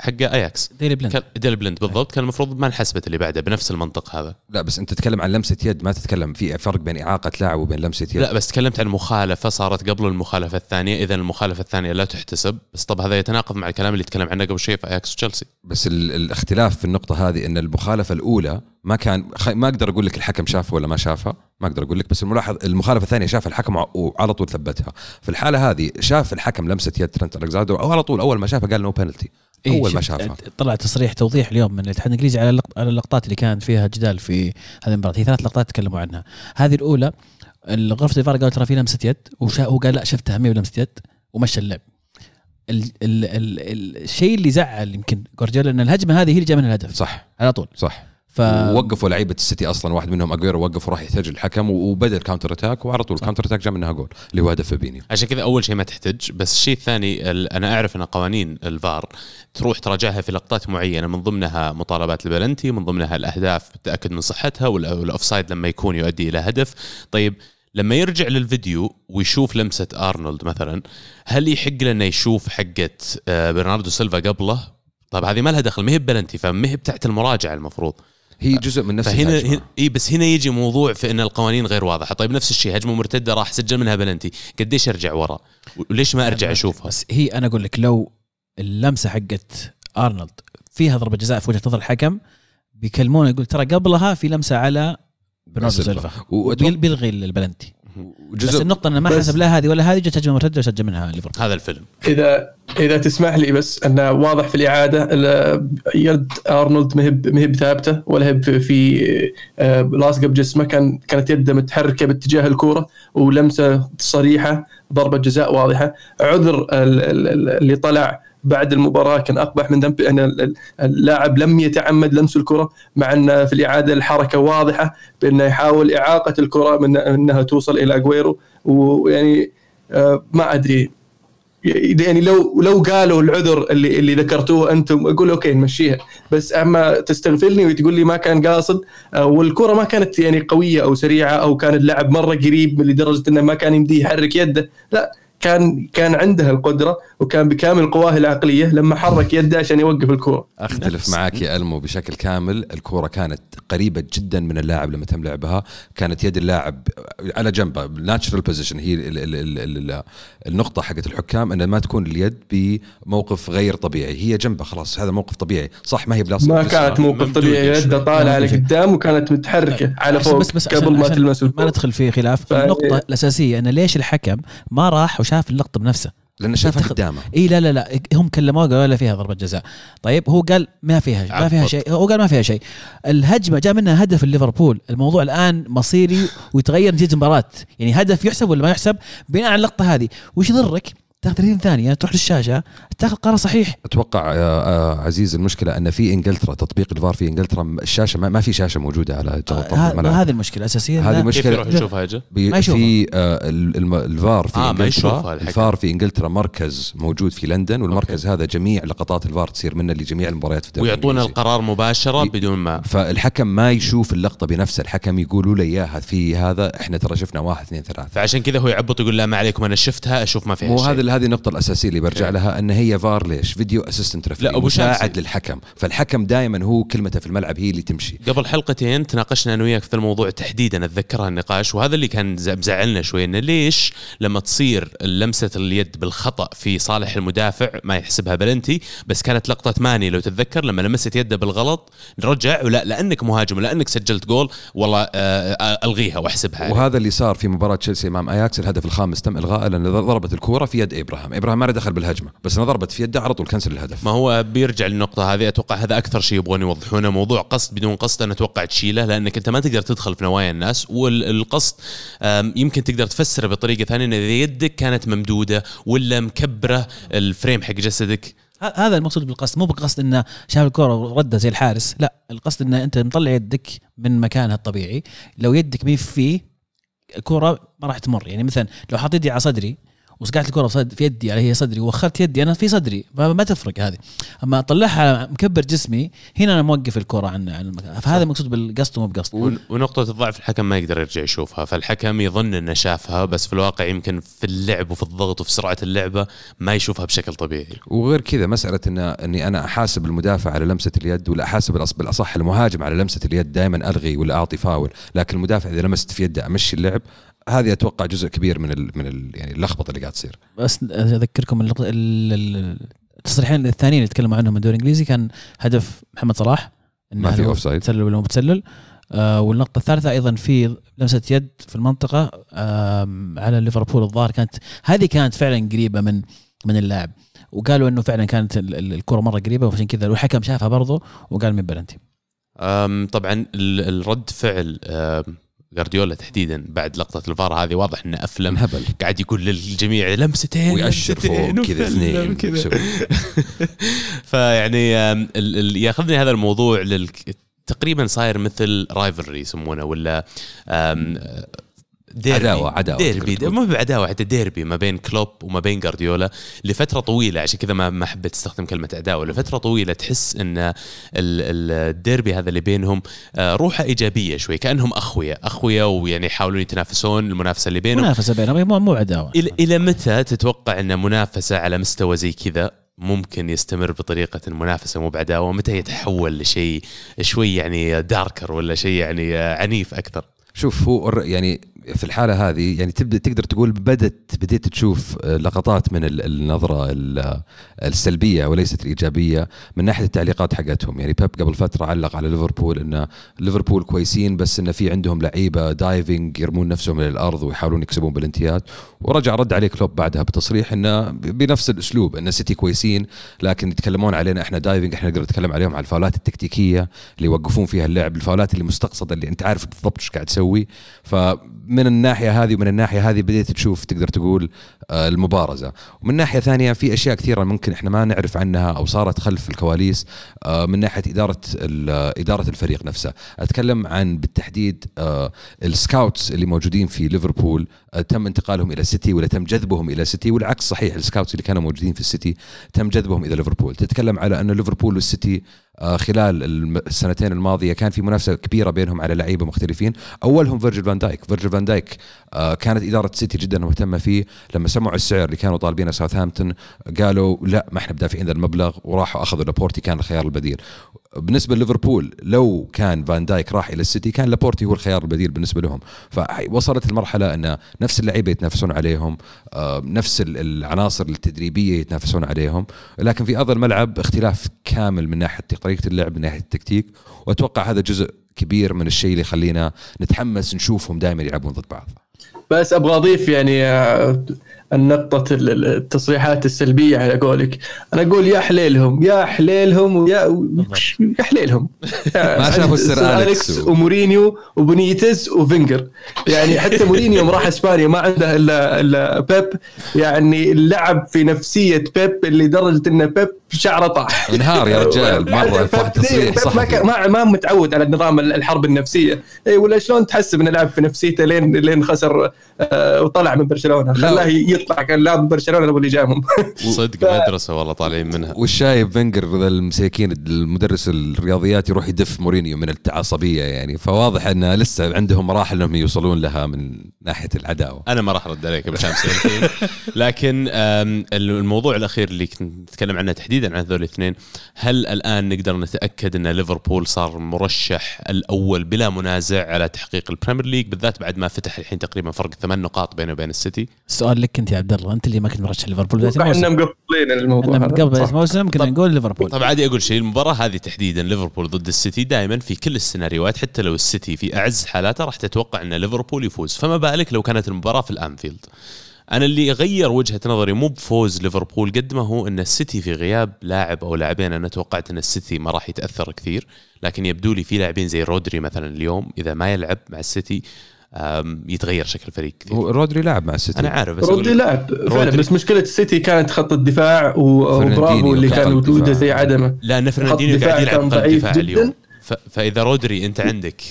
حق أياكس. ديلي بلند كان ديل بلند بالضبط. كان المفروض ما انحسبت اللي بعده بنفس المنطق هذا. لا بس أنت تتكلم عن لمسة يد ما تتكلم في فرق بين إعاقة لاعب وبين لمسة يد. لا بس تكلمت عن مخالفة صارت قبل المخالفة الثانية. إذا المخالفة الثانية لا تحتسب. بس طب هذا يتناقض مع الكلام اللي تكلم عنه قبل شوي في أياكس وتشيلسي. بس ال- الاختلاف في النقطة هذه إن المخالفة الأولى ما كان ما أقدر أقول لك الحكم شافها ولا ما شافها، ما أقدر أقول لك بس الملاحظ المخالفة الثانية شاف الحكم وع- وعلى طول ثبتها، في الحالة هذه شاف الحكم لمسة يد ترنت الكساندر أو على طول أول ما شافها قال no penalty إيه، أول ما شافها طلع تصريح توضيح اليوم من الاتحاد الإنجليزي على اللق- على اللقطات اللي كانت فيها جدال في هذه المباراة. هي ثلاث لقطات تكلموا عنها. هذه الأولى غرفه الفار قالوا ترى في لمسة يد وشافوا قال لا شفتها 100 لمسة يد ومشى اللعب. ال ال ال الشيء اللي زعل يمكن جوارديولا إن الهجمة هذه هي اللي جاء منها الهدف. صح. على طول. صح. ف وقفوا لعيبة السيتي أصلا واحد منهم اجويرو وقف وراح يحتج الحكم وبدأ ال counter attack وعلى طول ال counter attack جاء منها جول اللي هو هدف فابينيو. عشان كذا أول شيء ما تحتج بس الشيء الثاني ال- أنا أعرف أن قوانين الفار تروح تراجعها في لقطات معينة من ضمنها مطالبات البلنتي من ضمنها الأهداف بالتاكد من صحتها وال- وال offside لما يكون يؤدي إلى هدف. طيب لما يرجع للفيديو ويشوف لمسة أرنولد مثلا هل يحق له إنه يشوف حقة آه، برناردو سيلفا قبله؟ طيب هذه ما لها دخل ما هي بلنتي فما هي بتاعت المراجعة المفروض. هي جزء من نفس فهنا إي بس هنا يجي موضوع في إن القوانين غير واضحة. طيب نفس الشيء هجمة مرتدة راح سجل منها بلنتي قديش أرجع ورا؟ وليش ما أرجع أشوفها؟ بس هي أنا أقول لك لو اللمسة حقت أرنولد فيها ضربه جزاء في وجهة نظر الحكم بيكلمونه يقول ترى قبلها في لمسة على برناردو سيلفا. سيلفا. وأتوقع- البلنتي بس وجزء النقطة إنه ما حسب لا هذه ولا هذه جت هجمه مرتده وسجل منها ليفربول. هذا الفيلم. اذا إذا تسمح لي بس إنه واضح في الإعادة ال- يد أرنولد مهب مهب ثابتة ولا هب في- في آه، لاصقه بجسمه. كان كانت يده متحركة باتجاه الكورة ولمسة صريحة ضربة جزاء واضحة. عذر ال- ال- ال- اللي طلع بعد المباراة كان أقبح من ذنب أن ال- ال- اللاعب لم يتعمد لمس الكرة مع أن في الإعادة الحركة واضحة بأنه يحاول إعاقة الكرة من انها توصل إلى اجويرو ويعني آه، ما أدري. يعني لو لو قالوا العذر اللي اللي ذكرتوه أنتم أقول okay نمشيها. بس أما تستغفلني وتقول لي ما كان قاصد آه، والكرة ما كانت يعني قوية أو سريعة أو كان اللعب مرة قريب لدرجة أنه ما كان يمديه يحرك يده. لا كان كان عنده القدرة وكان بكامل قواه العقلية لما حرك يده عشان يوقف الكورة. أختلف نفس- معك يا ألمو بشكل كامل. الكورة كانت قريبة جدا من اللاعب لما تم لعبها. كانت يد اللاعب على جنبه ناتشرال بوزيشن هي ال ال ال ال النقطة حقت الحكام ان ما تكون اليد بموقف غير طبيعي. هي جنبه خلاص هذا موقف طبيعي. صح ما هي بلاصه ما كانت موقف طبيعي. يده طالعة على قدام وكانت متحركة على فوق بس بس قبل ما تلمس ما ندخل في خلاف. النقطة الأساسية أن ليش الحكم ما راح وشاف اللقطة بنفسه. لأنه شافها اتخذ- قدامه. إي لا لا لا هم كلموه قالوا لا فيها ضربة جزاء. طيب هو قال ما فيها ما فيها. شيء. هو قال ما فيها شيء. الهجمة جاء منها هدف ليفربول الموضوع الآن مصيري ويتغير نتيجة المباراة. يعني هدف يحسب ولا ما يحسب؟ بناء على اللقطة هذه. وش يضرك؟ تاخذ 30 ثانية تروح للشاشة تاخذ قرار صحيح أتوقع يا آه، عزيز المشكلة أن في إنجلترا تطبيق الفار في إنجلترا الشاشة ما ما في شاشة موجودة على جهاز طرف ه- الملعب هذه المشكلة الاساسيه هذه مش- كيف مشكلة. يروح يشوفها. في آه، الفار في آه، ما يشوفها انجلترا. الفار في إنجلترا مركز موجود في لندن والمركز هذا جميع لقطات الفار تصير منه لجميع المباريات في الدوري ويعطونا. القرار مباشرة ي- بدون ما فالحكم ما يشوف اللقطة بنفسه الحكم يقولوا له إياها في هذا إحنا ترى شفنا واحد اثنين ثلاثة فعشان كذا هو يعبط يقول لا ما عليكم أنا شفتها أشوف ما فيها شيء. هذه النقطة الأساسية اللي برجع إيه. لها أن هي فار ليش؟ video assistant referee لا، أبو مساعد. للحكم، فالحكم دائما هو كلمته في الملعب هي اللي تمشي. قبل حلقتين تناقشنا أنا وياك في الموضوع تحديدا أتذكرها النقاش وهذا اللي كان مزعلنا شوي إنه ليش لما تصير لمسة اليد بالخطأ في صالح المدافع ما يحسبها بلنتي بس كانت لقطة ماني لو تتذكر لما لمست يده بالغلط رجع ولا لأنك مهاجم لانك سجلت جول والله آه، آه، ألغيها وأحسبها وهذا اللي صار في مباراة تشيلسي أمام أياكس الهدف الخامس تم إلغائه لأن ضربت الكورة في يد إبراهام، إبراهام ما له دخل بالهجمة، بس أنها ضربت في يده على طول كنسل الهدف. ما هو بيرجع للنقطة هذه أتوقع هذا أكثر شيء يبغون يوضحونه موضوع قصد بدون قصد. أنا أتوقع تشيله لأنك أنت ما تقدر تدخل في نوايا الناس والقصد يمكن تقدر تفسره بطريقة ثانية إن إذا يدك كانت ممدودة ولا مكبرة الفريم حق جسدك. هذا المقصود بالقصد مو بالقصد انه شاف الكره ورده زي الحارس لا القصد انه أنت مطلع يدك من مكانها الطبيعي. لو يدك مي فيه الكره ما راح تمر. يعني مثلا لو حط يدي على صدري وسقعت الكره في يدي على هي صدري ووخرت يدي أنا في صدري ما ما تفرق هذه. أما اطلعها مكبر جسمي هنا أنا موقف الكره عن عن المكان فهذا المقصود بالقصد ومو بقصد. ون- ونقطة الضعف الحكم ما يقدر يرجع يشوفها فالحكم يظن إنه شافها بس في الواقع يمكن في اللعب وفي الضغط وفي سرعة اللعبة ما يشوفها بشكل طبيعي. وغير كذا مسألة إن إني أنا أحاسب المدافع على لمسة اليد ولا أحاسب الأص- بالأصح المهاجم على لمسة اليد دائما ألغي ولا أعطي فاول، لكن المدافع إذا لمست في يده أمشي اللعب هذه أتوقع جزء كبير من ال من ال يعني اللخبطة اللي قاعد تصير. بس أذكركم اللقطة- ال- ال- التصريحين الثانيين اللي تكلموا عنهم من الدوري الانجليزي كان هدف محمد صلاح ما في هل هو أوفسايد. تسلل ولا مو بتسلل آه والنقطة الثالثة أيضا في لمسة يد في المنطقة آم، على ليفربول الظاهر كانت هذه كانت فعلا قريبة من من اللاعب وقالوا إنه فعلا كانت ال- ال- الكرة مرة قريبة وعشان كذا والحكم شافها برضه وقال من بلنتي طبعا ال- الرد فعل جارديولا تحديدا بعد لقطة الفار هذه واضح إنه افلم انهبل قاعد يقول للجميع لمستين ويأشر فوق كذا اثنين. [laughs] [laughs] فيعني ياخذني هذا الموضوع لل تقريبا صاير مثل rivalry يسمونه ولا ديربي. عداوة تقدر ديربي. مو بعداوة حتى ديربي ما بين كلوب وما بين جارديولا لفترة طويلة. عشان كذا ما ما حبيت أستخدم كلمة عداوة. لفترة طويلة تحس إن ال- ال- الديربي هذا اللي بينهم آه، روحه إيجابية شوي كأنهم أخويا. أخويا ويعني يحاولون يتنافسون المنافسة اللي بينهم. منافسة بينهم مو مو عداوة. إلى متى تتوقع إن منافسة على مستوى زي كذا ممكن يستمر بطريقة منافسه مو بعداوة؟ متى يتحول لشيء شوي يعني داركر ولا شيء يعني عنيف أكثر؟ شوف هو يعني في الحالة هذه يعني تبدأ تقدر تقول بدت بديت تشوف آه، لقطات من ال- النظرة ال- السلبية وليست الإيجابية من ناحية التعليقات حقتهم. يعني بيب قبل فترة علق على ليفربول أن ليفربول كويسين بس أن في عندهم لعيبة diving يرمون نفسهم إلى الأرض ويحاولون يكسبون بلنتيات ورجع رد عليه كلوب بعدها بتصريح أنه ب- بنفس الأسلوب أن سيتي كويسين لكن يتكلمون علينا إحنا diving إحنا نقدر نتكلم عليهم على الفاولات التكتيكية اللي يوقفون فيها اللعب الفاولات اللي مستقصده اللي أنت عارف بالضبط إيش قاعد تسوي. فمن الناحية هذه ومن الناحية هذه بديت تشوف تقدر تقول آه، المبارزة. ومن ناحية ثانية في أشياء كثيرة ممكن إحنا ما نعرف عنها أو صارت خلف الكواليس آه، من ناحية إدارة ال- إدارة الفريق نفسه. أتكلم عن بالتحديد آه، ال scouts اللي موجودين في ليفربول آه، تم انتقالهم إلى السيتي ولا تم جذبهم إلى السيتي والعكس صحيح ال scouts اللي كانوا موجودين في السيتي تم جذبهم إلى ليفربول. تتكلم على أن ليفربول والسيتي آه، خلال السنتين الماضية كان في منافسة كبيرة بينهم على لعيبة مختلفين. أولهم فيرجيل فان دايك. فيرجيل فان دايك آه، كانت إدارة السيتي جدا مهتمة فيه. لما سمعوا السعر اللي كانوا طالبينه ساوثهامبتون قالوا لا ما إحنا بدافعين ذا المبلغ وراحوا أخذوا لابورتي كان الخيار البديل. بالنسبة لليفربول لو كان فان دايك راح إلى السيتي كان لابورتي هو الخيار البديل بالنسبة لهم. فوصلت المرحلة أن نفس اللعيبة يتنافسون عليهم آه، نفس ال- العناصر التدريبية يتنافسون عليهم. لكن في ارض الملعب اختلاف كامل من ناحية طريقة اللعب من ناحية التكتيك وأتوقع هذا جزء كبير من الشيء اللي يخلينا نتحمس نشوفهم دائما يلعبون ضد بعض. بس أبغى أضيف يعني آه، النقطة ال- ال- التصريحات السلبية على قولك. أنا أقول يا حليلهم يا حليلهم ويا يا حليلهم. [laughs] ما شافوا ال Sir أليكس ومورينيو وبنيتز وفينجر. يعني حتى مورينيو يوم راح إسبانيا ما عنده الا إلا بيب. يعني لعب في نفسية بيب اللي درجة إن بيب شعره طاح. انهار يا رجال. [laughs] بيب- تصريح بيب ما, ما ما متعود على نظام الحرب النفسية. اي ولا شلون تحسب انه لعب في نفسيته لين لين خسر وطلع من برشلونة. لا. خلاه يطلع كان لاعب برشلونة أبو اللي جابهم [laughs] صدق مدرسه والله طالعين منها. والشايب فينجر ذا المساكين المدرس الرياضيات يروح يدف مورينيو من التعصبيه يعني. فواضح إن لسه عندهم مراحل إنهم يوصلون لها من ناحية العداوة. أنا ما راح أرد عليك أبو شمس. [laughs] لكن الموضوع الأخير اللي كنت نتكلم عنه تحديدا عن هذول الاثنين هل الآن نقدر نتأكد إن ليفربول صار مرشح الأول بلا منازع على تحقيق ال Premier League بالذات بعد ما فتح الحين تقريبا فرق ثمان نقاط بينه وبين السيتي. السؤال لك انت يا عبد الله انت اللي ما كنت مرشح ليفربول بدايه إحنا الموسم. مقفلين الموضوع إحنا. قبل. الموسم كنا نقول ليفربول. طب عادي أقول شيء المباراة هذه تحديدا ليفربول ضد السيتي دائما في كل السيناريوهات حتى لو السيتي في أعز حالاته راح تتوقع إن ليفربول يفوز. فما بالك لو كانت المباراة في الأنفيلد؟ أنا اللي غير وجهة نظري مو بفوز ليفربول قد ما هو إن السيتي في غياب لاعب أو لاعبين. أنا توقعت إن السيتي ما راح يتأثر كثير لكن يبدو لي في لاعبين زي رودري مثلا اليوم إذا ما يلعب مع السيتي يتغير شكل الفريق كثير هو رودري لاعب مع السيتي أنا عارف بس رودري لعب فعلا. بس مشكلة السيتي كانت خط الدفاع وبرافو اللي كان خط وجوده الدفاع. زي عدمه لأن فرناندينيو الدفاع قاعد يلعب كان قلب ضعيف دفاع جداً. اليوم ف- فإذا رودري أنت عندك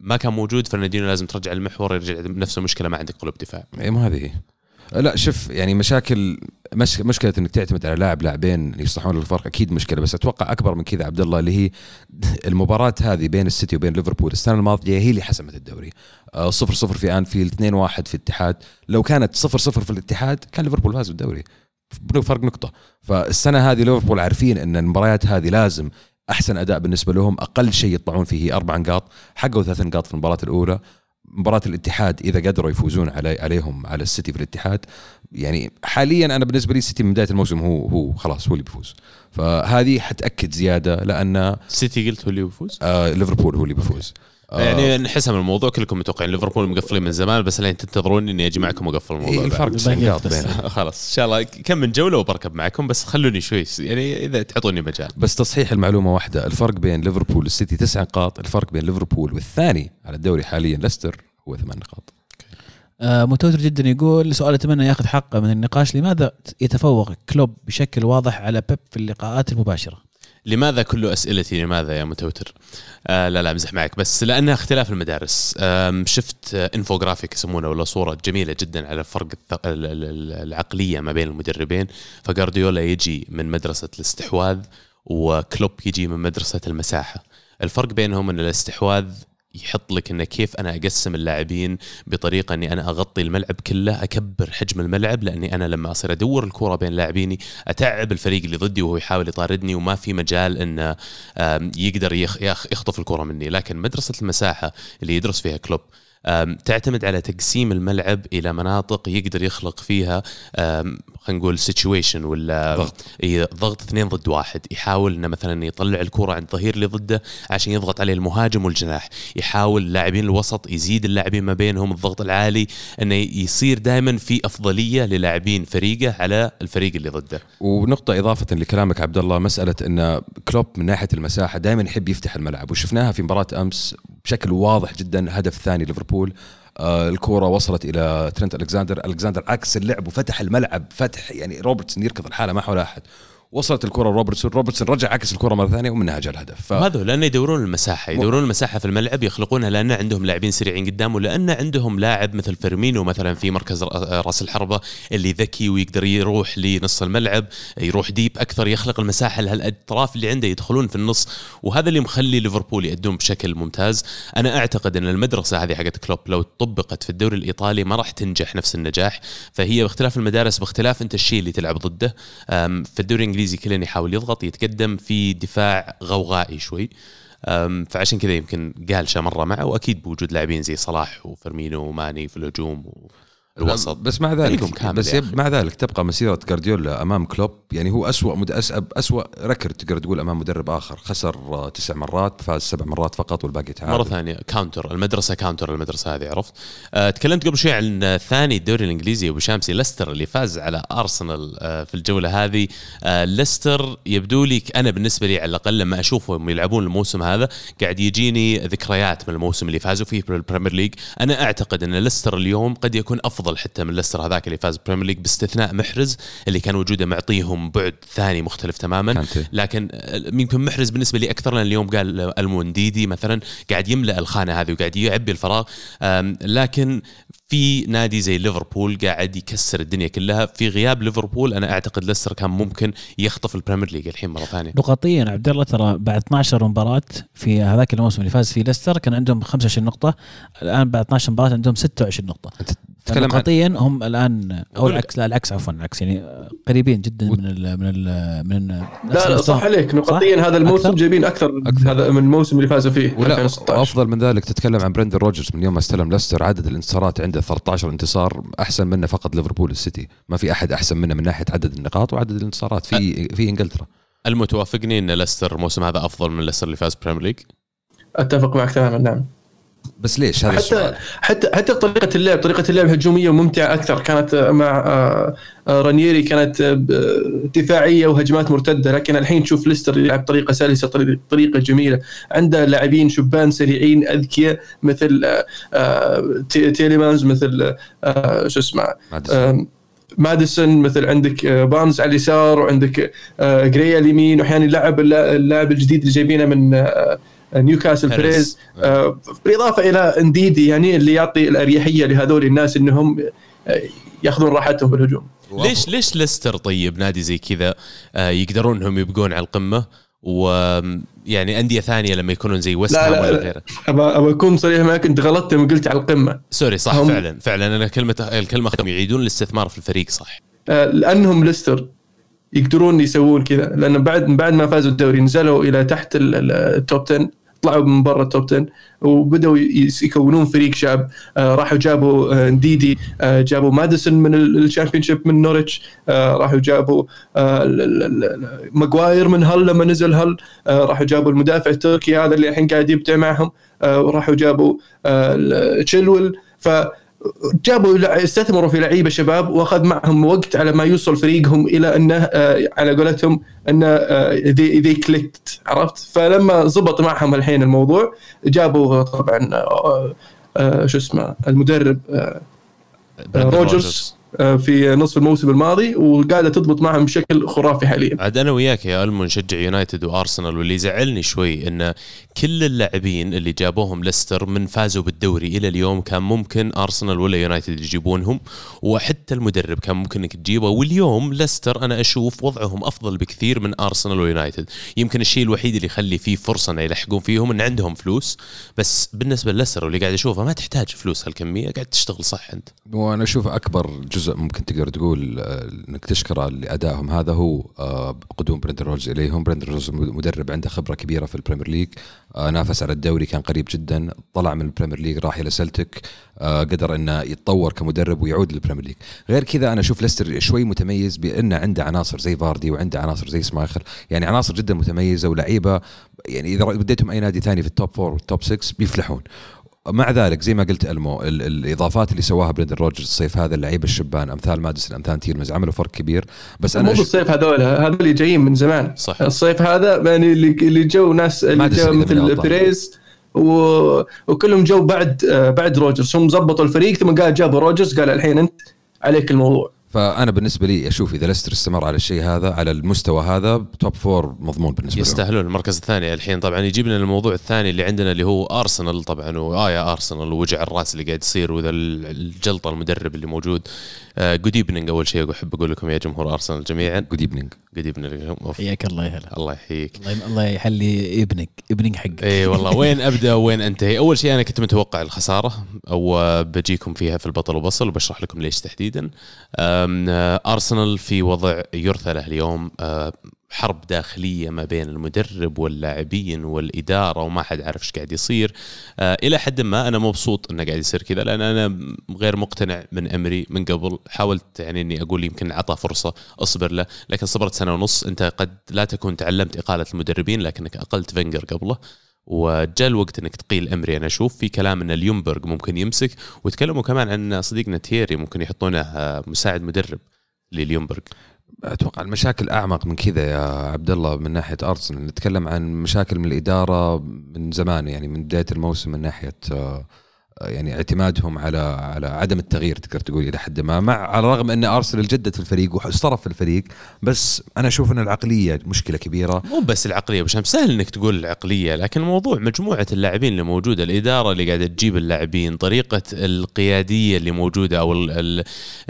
ما كان موجود فرناندينيو لازم ترجع المحور يرجع نفس المشكلة ما عندك قلوب دفاع اي ما هذه هي. لا شوف يعني مشاكل مش مشكلة إنك تعتمد على لاعب لاعبين يصلحون الفرق أكيد مشكلة بس أتوقع أكبر من كذا عبد الله اللي هي [laughs] المباراة هذه بين السيتي وبين ليفربول. السنة الماضية هي اللي حسمت الدوري. آه، صفر صفر في أنفيلد 2 1 في الاتحاد. لو كانت صفر صفر في الاتحاد كان ليفربول فاز بالدوري. فرق نقطة. فالسنة هذه ليفربول عارفين إن المباريات هذه لازم أحسن أداء بالنسبة لهم أقل شيء يطلعون فيه أربع نقاط حققوا ثلاث نقاط في المباراة الأولى. مباراة الاتحاد إذا قدروا يفوزون علي عليهم على السيتي في الاتحاد يعني حاليا أنا بالنسبة لي السيتي من بداية الموسم هو هو خلاص هو اللي بيفوز. فهذه حتأكد زيادة لأن السيتي قلت هو اللي يفوز آه ليفربول هو اللي بيفوز. آه يعني نحسم الموضوع كلكم متوقعين ليفربول مقفلين من زمان بس لين تنتظرون إني أجي معكم وأقفل الموضوع إيه. الفرق نقاط [laughs] خلاص إن شاء الله. كم من جولة وبركب معكم بس خلوني شوي يعني إذا تعطوني مجال. بس تصحيح المعلومة واحدة الفرق بين ليفربول والسيتي تسع نقاط الفرق بين ليفربول والثاني على الدوري حاليا ليستر هو ثمان نقاط. آه متوتر جدا يقول سؤال أتمنى ياخذ حقه من النقاش لماذا يتفوق كلوب بشكل واضح على بيب في اللقاءات المباشرة؟ لماذا كل أسئلتي لماذا يا متوتر؟ آه لا لا أمزح معك بس لأنها اختلاف المدارس. آم، شفت آه انفوجرافيك يسمونه ولا صورة جميلة جدا على فرق العقلية ما بين المدربين. فجارديولا يجي من مدرسة الاستحواذ وكلوب يجي من مدرسة المساحة. الفرق بينهم إن الاستحواذ يحط لك إنه كيف أنا أقسم اللاعبين بطريقة إني أنا أغطي الملعب كله أكبر حجم الملعب لأني أنا لما أصير أدور الكرة بين لاعبيني أتعب الفريق اللي ضدي وهو يحاول يطاردني وما في مجال إنه يقدر يخ- يخ- يخطف الكرة مني. لكن مدرسة المساحة اللي يدرس فيها كلوب تعتمد على تقسيم الملعب إلى مناطق يقدر يخلق فيها خلينا نقول سيتويشن ولا ضغط. ضغط اثنين ضد واحد. يحاول إنه مثلا يطلع الكرة عند الظهير اللي ضده عشان يضغط عليه المهاجم والجناح. يحاول لاعبين الوسط يزيد اللاعبين ما بينهم الضغط العالي إنه يصير دائما في أفضلية للاعبين فريقه على الفريق اللي ضده. ونقطة إضافة لكلامك عبد الله مسألة أن كلوب من ناحية المساحة دائما يحب يفتح الملعب وشفناها في مباراة أمس بشكل واضح جدا هدف ثاني ليفربول. آه الكرة وصلت إلى ترنت ألكساندر ألكساندر عكس اللعب وفتح الملعب فتح يعني روبرتسون يركض الحالة ما حول أحد. وصلت الكرة روبرتسون. روبرتسون رجع عكس الكرة مرة ثانية ومنها جاء الهدف. ف... هذا لأنه يدورون المساحة يدورون المساحة في الملعب يخلقونها لأن عندهم لاعبين سريعين قدام ولأن عندهم لاعب مثل فيرمينو مثلا في مركز راس الحربة اللي ذكي ويقدر يروح لنص الملعب يروح deep أكثر يخلق المساحة لهالأطراف اللي عنده يدخلون في النص وهذا اللي مخلي ليفربول يأدون بشكل ممتاز. أنا أعتقد أن المدرسة هذه حقت كلوب لو طبقت في الدوري الإيطالي ما راح تنجح نفس النجاح. فهي باختلاف المدارس باختلاف أنت الشيء اللي تلعب ضده. في الدوري الإنجليزي كلين يحاول يضغط يتقدم في دفاع غوغائي شوي فعشان كذا يمكن قالشه مرة معه وأكيد بوجود لاعبين زي صلاح وفيرمينو وماني في الهجوم. الوسط. بس مع ذلك بس مع ذلك تبقى مسيرة جارديولا أمام كلوب يعني هو اسوء مد... اسوء record تقدر تقول أمام مدرب آخر. خسر تسع مرات فاز سبع مرات فقط والباقي تعادل. مرة ثانية counter المدرسة counter المدرسة هذه عرفت؟ أه تكلمت قبل شوي عن ثاني الدوري الإنجليزي أبو شامسي ليستر اللي فاز على أرسنال أه في الجولة هذه. أه ليستر يبدو لي أنا بالنسبة لي على الأقل لما أشوفهم يلعبون الموسم هذا قاعد يجيني ذكريات من الموسم اللي فازوا فيه بال Premier League. أنا أعتقد أن ليستر اليوم قد يكون أفضل أفضل حتى من ليستر هذاك اللي فاز Premier League باستثناء محرز اللي كان وجوده معطيهم بعد ثاني مختلف تماما. لكن يمكن محرز بالنسبة لي أكثر؟ لأن اليوم قال المونديدي مثلا قاعد يملأ الخانة هذه وقاعد يعبي الفراغ. لكن في نادي زي ليفربول قاعد يكسر الدنيا كلها. في غياب ليفربول أنا أعتقد ليستر كان ممكن يخطف ال Premier League الحين مرة ثانية. نقطيا عبد الله ترى بعد 12 مباراة في هذاك الموسم اللي فاز فيه ليستر كان عندهم 25 نقطة. الآن بعد 12 مباراة عندهم 26 نقطة. تتكلم نقطيا هم الان أو العكس لا العكس عفوا العكس يعني قريبين جدا من ال من ال من ال لا لا صح عليك. نقطيا هذا الموسم أكثر؟ جايبين أكثر, أكثر. هذا من الموسم اللي فازوا فيه ولا افضل من ذلك تتكلم عن برندن روجرز. من يوم ما استلم ليستر عدد الانتصارات عنده 13 انتصار أحسن منه فقط ليفربول السيتي. ما في أحد أحسن منه من ناحية عدد النقاط وعدد الانتصارات في في إنجلترا. ما توافقني إن ليستر الموسم هذا أفضل من ليستر اللي فاز Premier League أتفق معك تماما نعم. بس ليش هذا حتى السؤال. حتى حتى طريقة اللعب طريقة اللعب هجومية وممتعه أكثر. كانت مع آه، آه، رانييري كانت آه، دفاعية وهجمات مرتدة. لكن الحين تشوف ليستر يلعب بطريقه سلسة طريقة جميلة. عنده لاعبين شبان سريعين أذكياء مثل تيليمانز مثل شو اسمه ماديسون. مثل عندك بارنز على اليسار وعندك جري على اليمين. وأحيانا يلعب اللاعب الجديد اللي جايبينه من نيوكاسل بيريز آه بالإضافة إلى انديدي يعني اللي يعطي الأريحية لهذول الناس إنهم آه، يأخذون راحتهم بالهجوم. ليش ليش ليستر طيب؟ نادي زي كذا آه يقدرون إنهم يبقون على القمة؟ ويعني أندية ثانية لما يكونون زي ويست هام ولا غيره. ابى أكون صريح معك أنت غلطت لما قلت على القمة. sorry صح هم... فعلا فعلا. أنا كلمة الكلمة يعيدون الاستثمار في الفريق صح. آه لأنهم ليستر يقدرون يسوون كذا. لأن بعد بعد ما فازوا الدوري نزلوا إلى تحت ال top 10 طلعوا من برا ال top 10 وبدأوا يكونون فريق شاب آه راحوا جابوا آه نديدي آه جابوا ماديسون من الشامبيون من نورتش آه راحوا جابوا آه ماجواير من هل لما نزل هل آه راحوا جابوا المدافع التركي هذا اللي الحين قاعد يبدع معهم. آه وراحوا جابوا آه تشيلول ف جابوا استثمروا في لعيبة شباب وأخذ معهم وقت على ما يوصل فريقهم إلى أنه آه، على قولتهم أنه they clicked عرفت؟ فلما زبط معهم الحين الموضوع جابوا طبعا آه، آه، شو اسمه المدرب روجرز. آه، في نصف الموسم الماضي وقاعدة تضبط معهم بشكل خرافي حاليا. عاد أنا وياك يا ألمو نشجع يونايتد وأرسنال واللي زعلني شوي إن كل اللاعبين اللي جابوهم ليستر من فازوا بالدوري إلى اليوم كان ممكن أرسنال ولا يونايتد يجيبونهم وحتى المدرب كان ممكن إنك تجيبه واليوم ليستر أنا أشوف وضعهم أفضل بكثير من أرسنال ويونايتد، يمكن الشيء الوحيد اللي يخلي فيه فرصة إنه يلحقون فيهم إن عندهم فلوس بس بالنسبة لليستر واللي قاعد أشوفه ما تحتاج فلوس هالكمية قاعد تشتغل صح أنت. وأنا أشوف أكبر جزء جزء ممكن تقدر تقول آه، إنك تشكره لأدائهم. هذا هو آه، قدوم برندن روجرز إليهم. برندن روجرز مدرب عنده خبرة كبيرة في ال Premier League. آه، نافس على الدوري كان قريب جدا طلع من ال Premier League راح إلى سلتك. قدر إنه يتطور كمدرب ويعود لل Premier League. غير كذا أنا أشوف ليستر شوي متميز بأنه عنده عناصر زي فاردي وعنده عناصر زي سماخر يعني عناصر جدا متميزة ولعيبه يعني إذا بديتهم أي نادي ثاني في ال top four وال top 6 بيفلحون. مع ذلك زي ما قلت إنه مو الإضافات اللي سواها بريندن روجرز الصيف هذا اللعيبه الشبان أمثال ماديسون أمثال تيليمانز عملوا فرق كبير. بس أنا مو بالصيف هذول هذول جايين من زمان. صح. الصيف هذا يعني اللي جو ناس اللي جو مثل بيريز و... وكلهم جو بعد بعد روجرز. هم ظبطوا الفريق ثم قال جابوا روجرز قال الحين أنت عليك الموضوع. فأنا بالنسبة لي أشوف إذا ليستر استمر على الشيء هذا على المستوى هذا top four مضمون بالنسبة له يستاهلون. المركز الثاني الحين طبعا يجيب لنا الموضوع الثاني اللي عندنا اللي هو ارسنال طبعا واه يا ارسنال ووجع الراس اللي قاعد يصير وذا الجلطة المدرب اللي موجود. good evening أول شيء أحب أقول لكم يا جمهور ارسنال جميعا. good evening good evening حياك الله يا هلا. الله يحييك. الله يحلي ابنك ابنك حقك. إي والله. وين أبدأ وين أنتهي؟ أول شيء أنا كنت متوقع الخسارة أو بجيكم فيها في البطل وبصل وبشرح لكم ليش تحديدا. أم، آه، أرسنال في وضع يرثى له اليوم آه، حرب داخلية ما بين المدرب واللاعبين والإدارة وما حد عارف إيش قاعد يصير. آه، إلى حد ما أنا مبسوط إنه قاعد يصير كذا لأن أنا غير مقتنع من أمري من قبل. حاولت يعني إني أقول يمكن عطى فرصة أصبر له لكن صبرت سنة ونص. أنت قد لا تكون تعلمت إقالة المدربين لكنك أقلت فينجر قبله. وجاء الوقت إنك تقيل أمري. أنا أشوف في كلام إن اليومبرغ ممكن يمسك وتكلموا كمان عن صديقنا تيري ممكن يحطونه آه، مساعد مدرب لليومبرغ أتوقع المشاكل أعمق من كذا يا عبد الله من ناحية أرسنال. نتكلم عن مشاكل من الإدارة من زمان يعني من بداية الموسم من ناحية آه، يعني اعتمادهم على على عدم التغيير تقدر تقول إلى حد ما مع على الرغم أن ارسنال جدد في الفريق واسترف في الفريق بس أنا أشوف أن العقلية مشكلة كبيرة. مو بس العقلية بشام سهل إنك تقول العقلية لكن الموضوع مجموعة اللاعبين اللي موجودة الإدارة اللي قاعدة تجيب اللاعبين طريقة القيادية اللي موجودة أو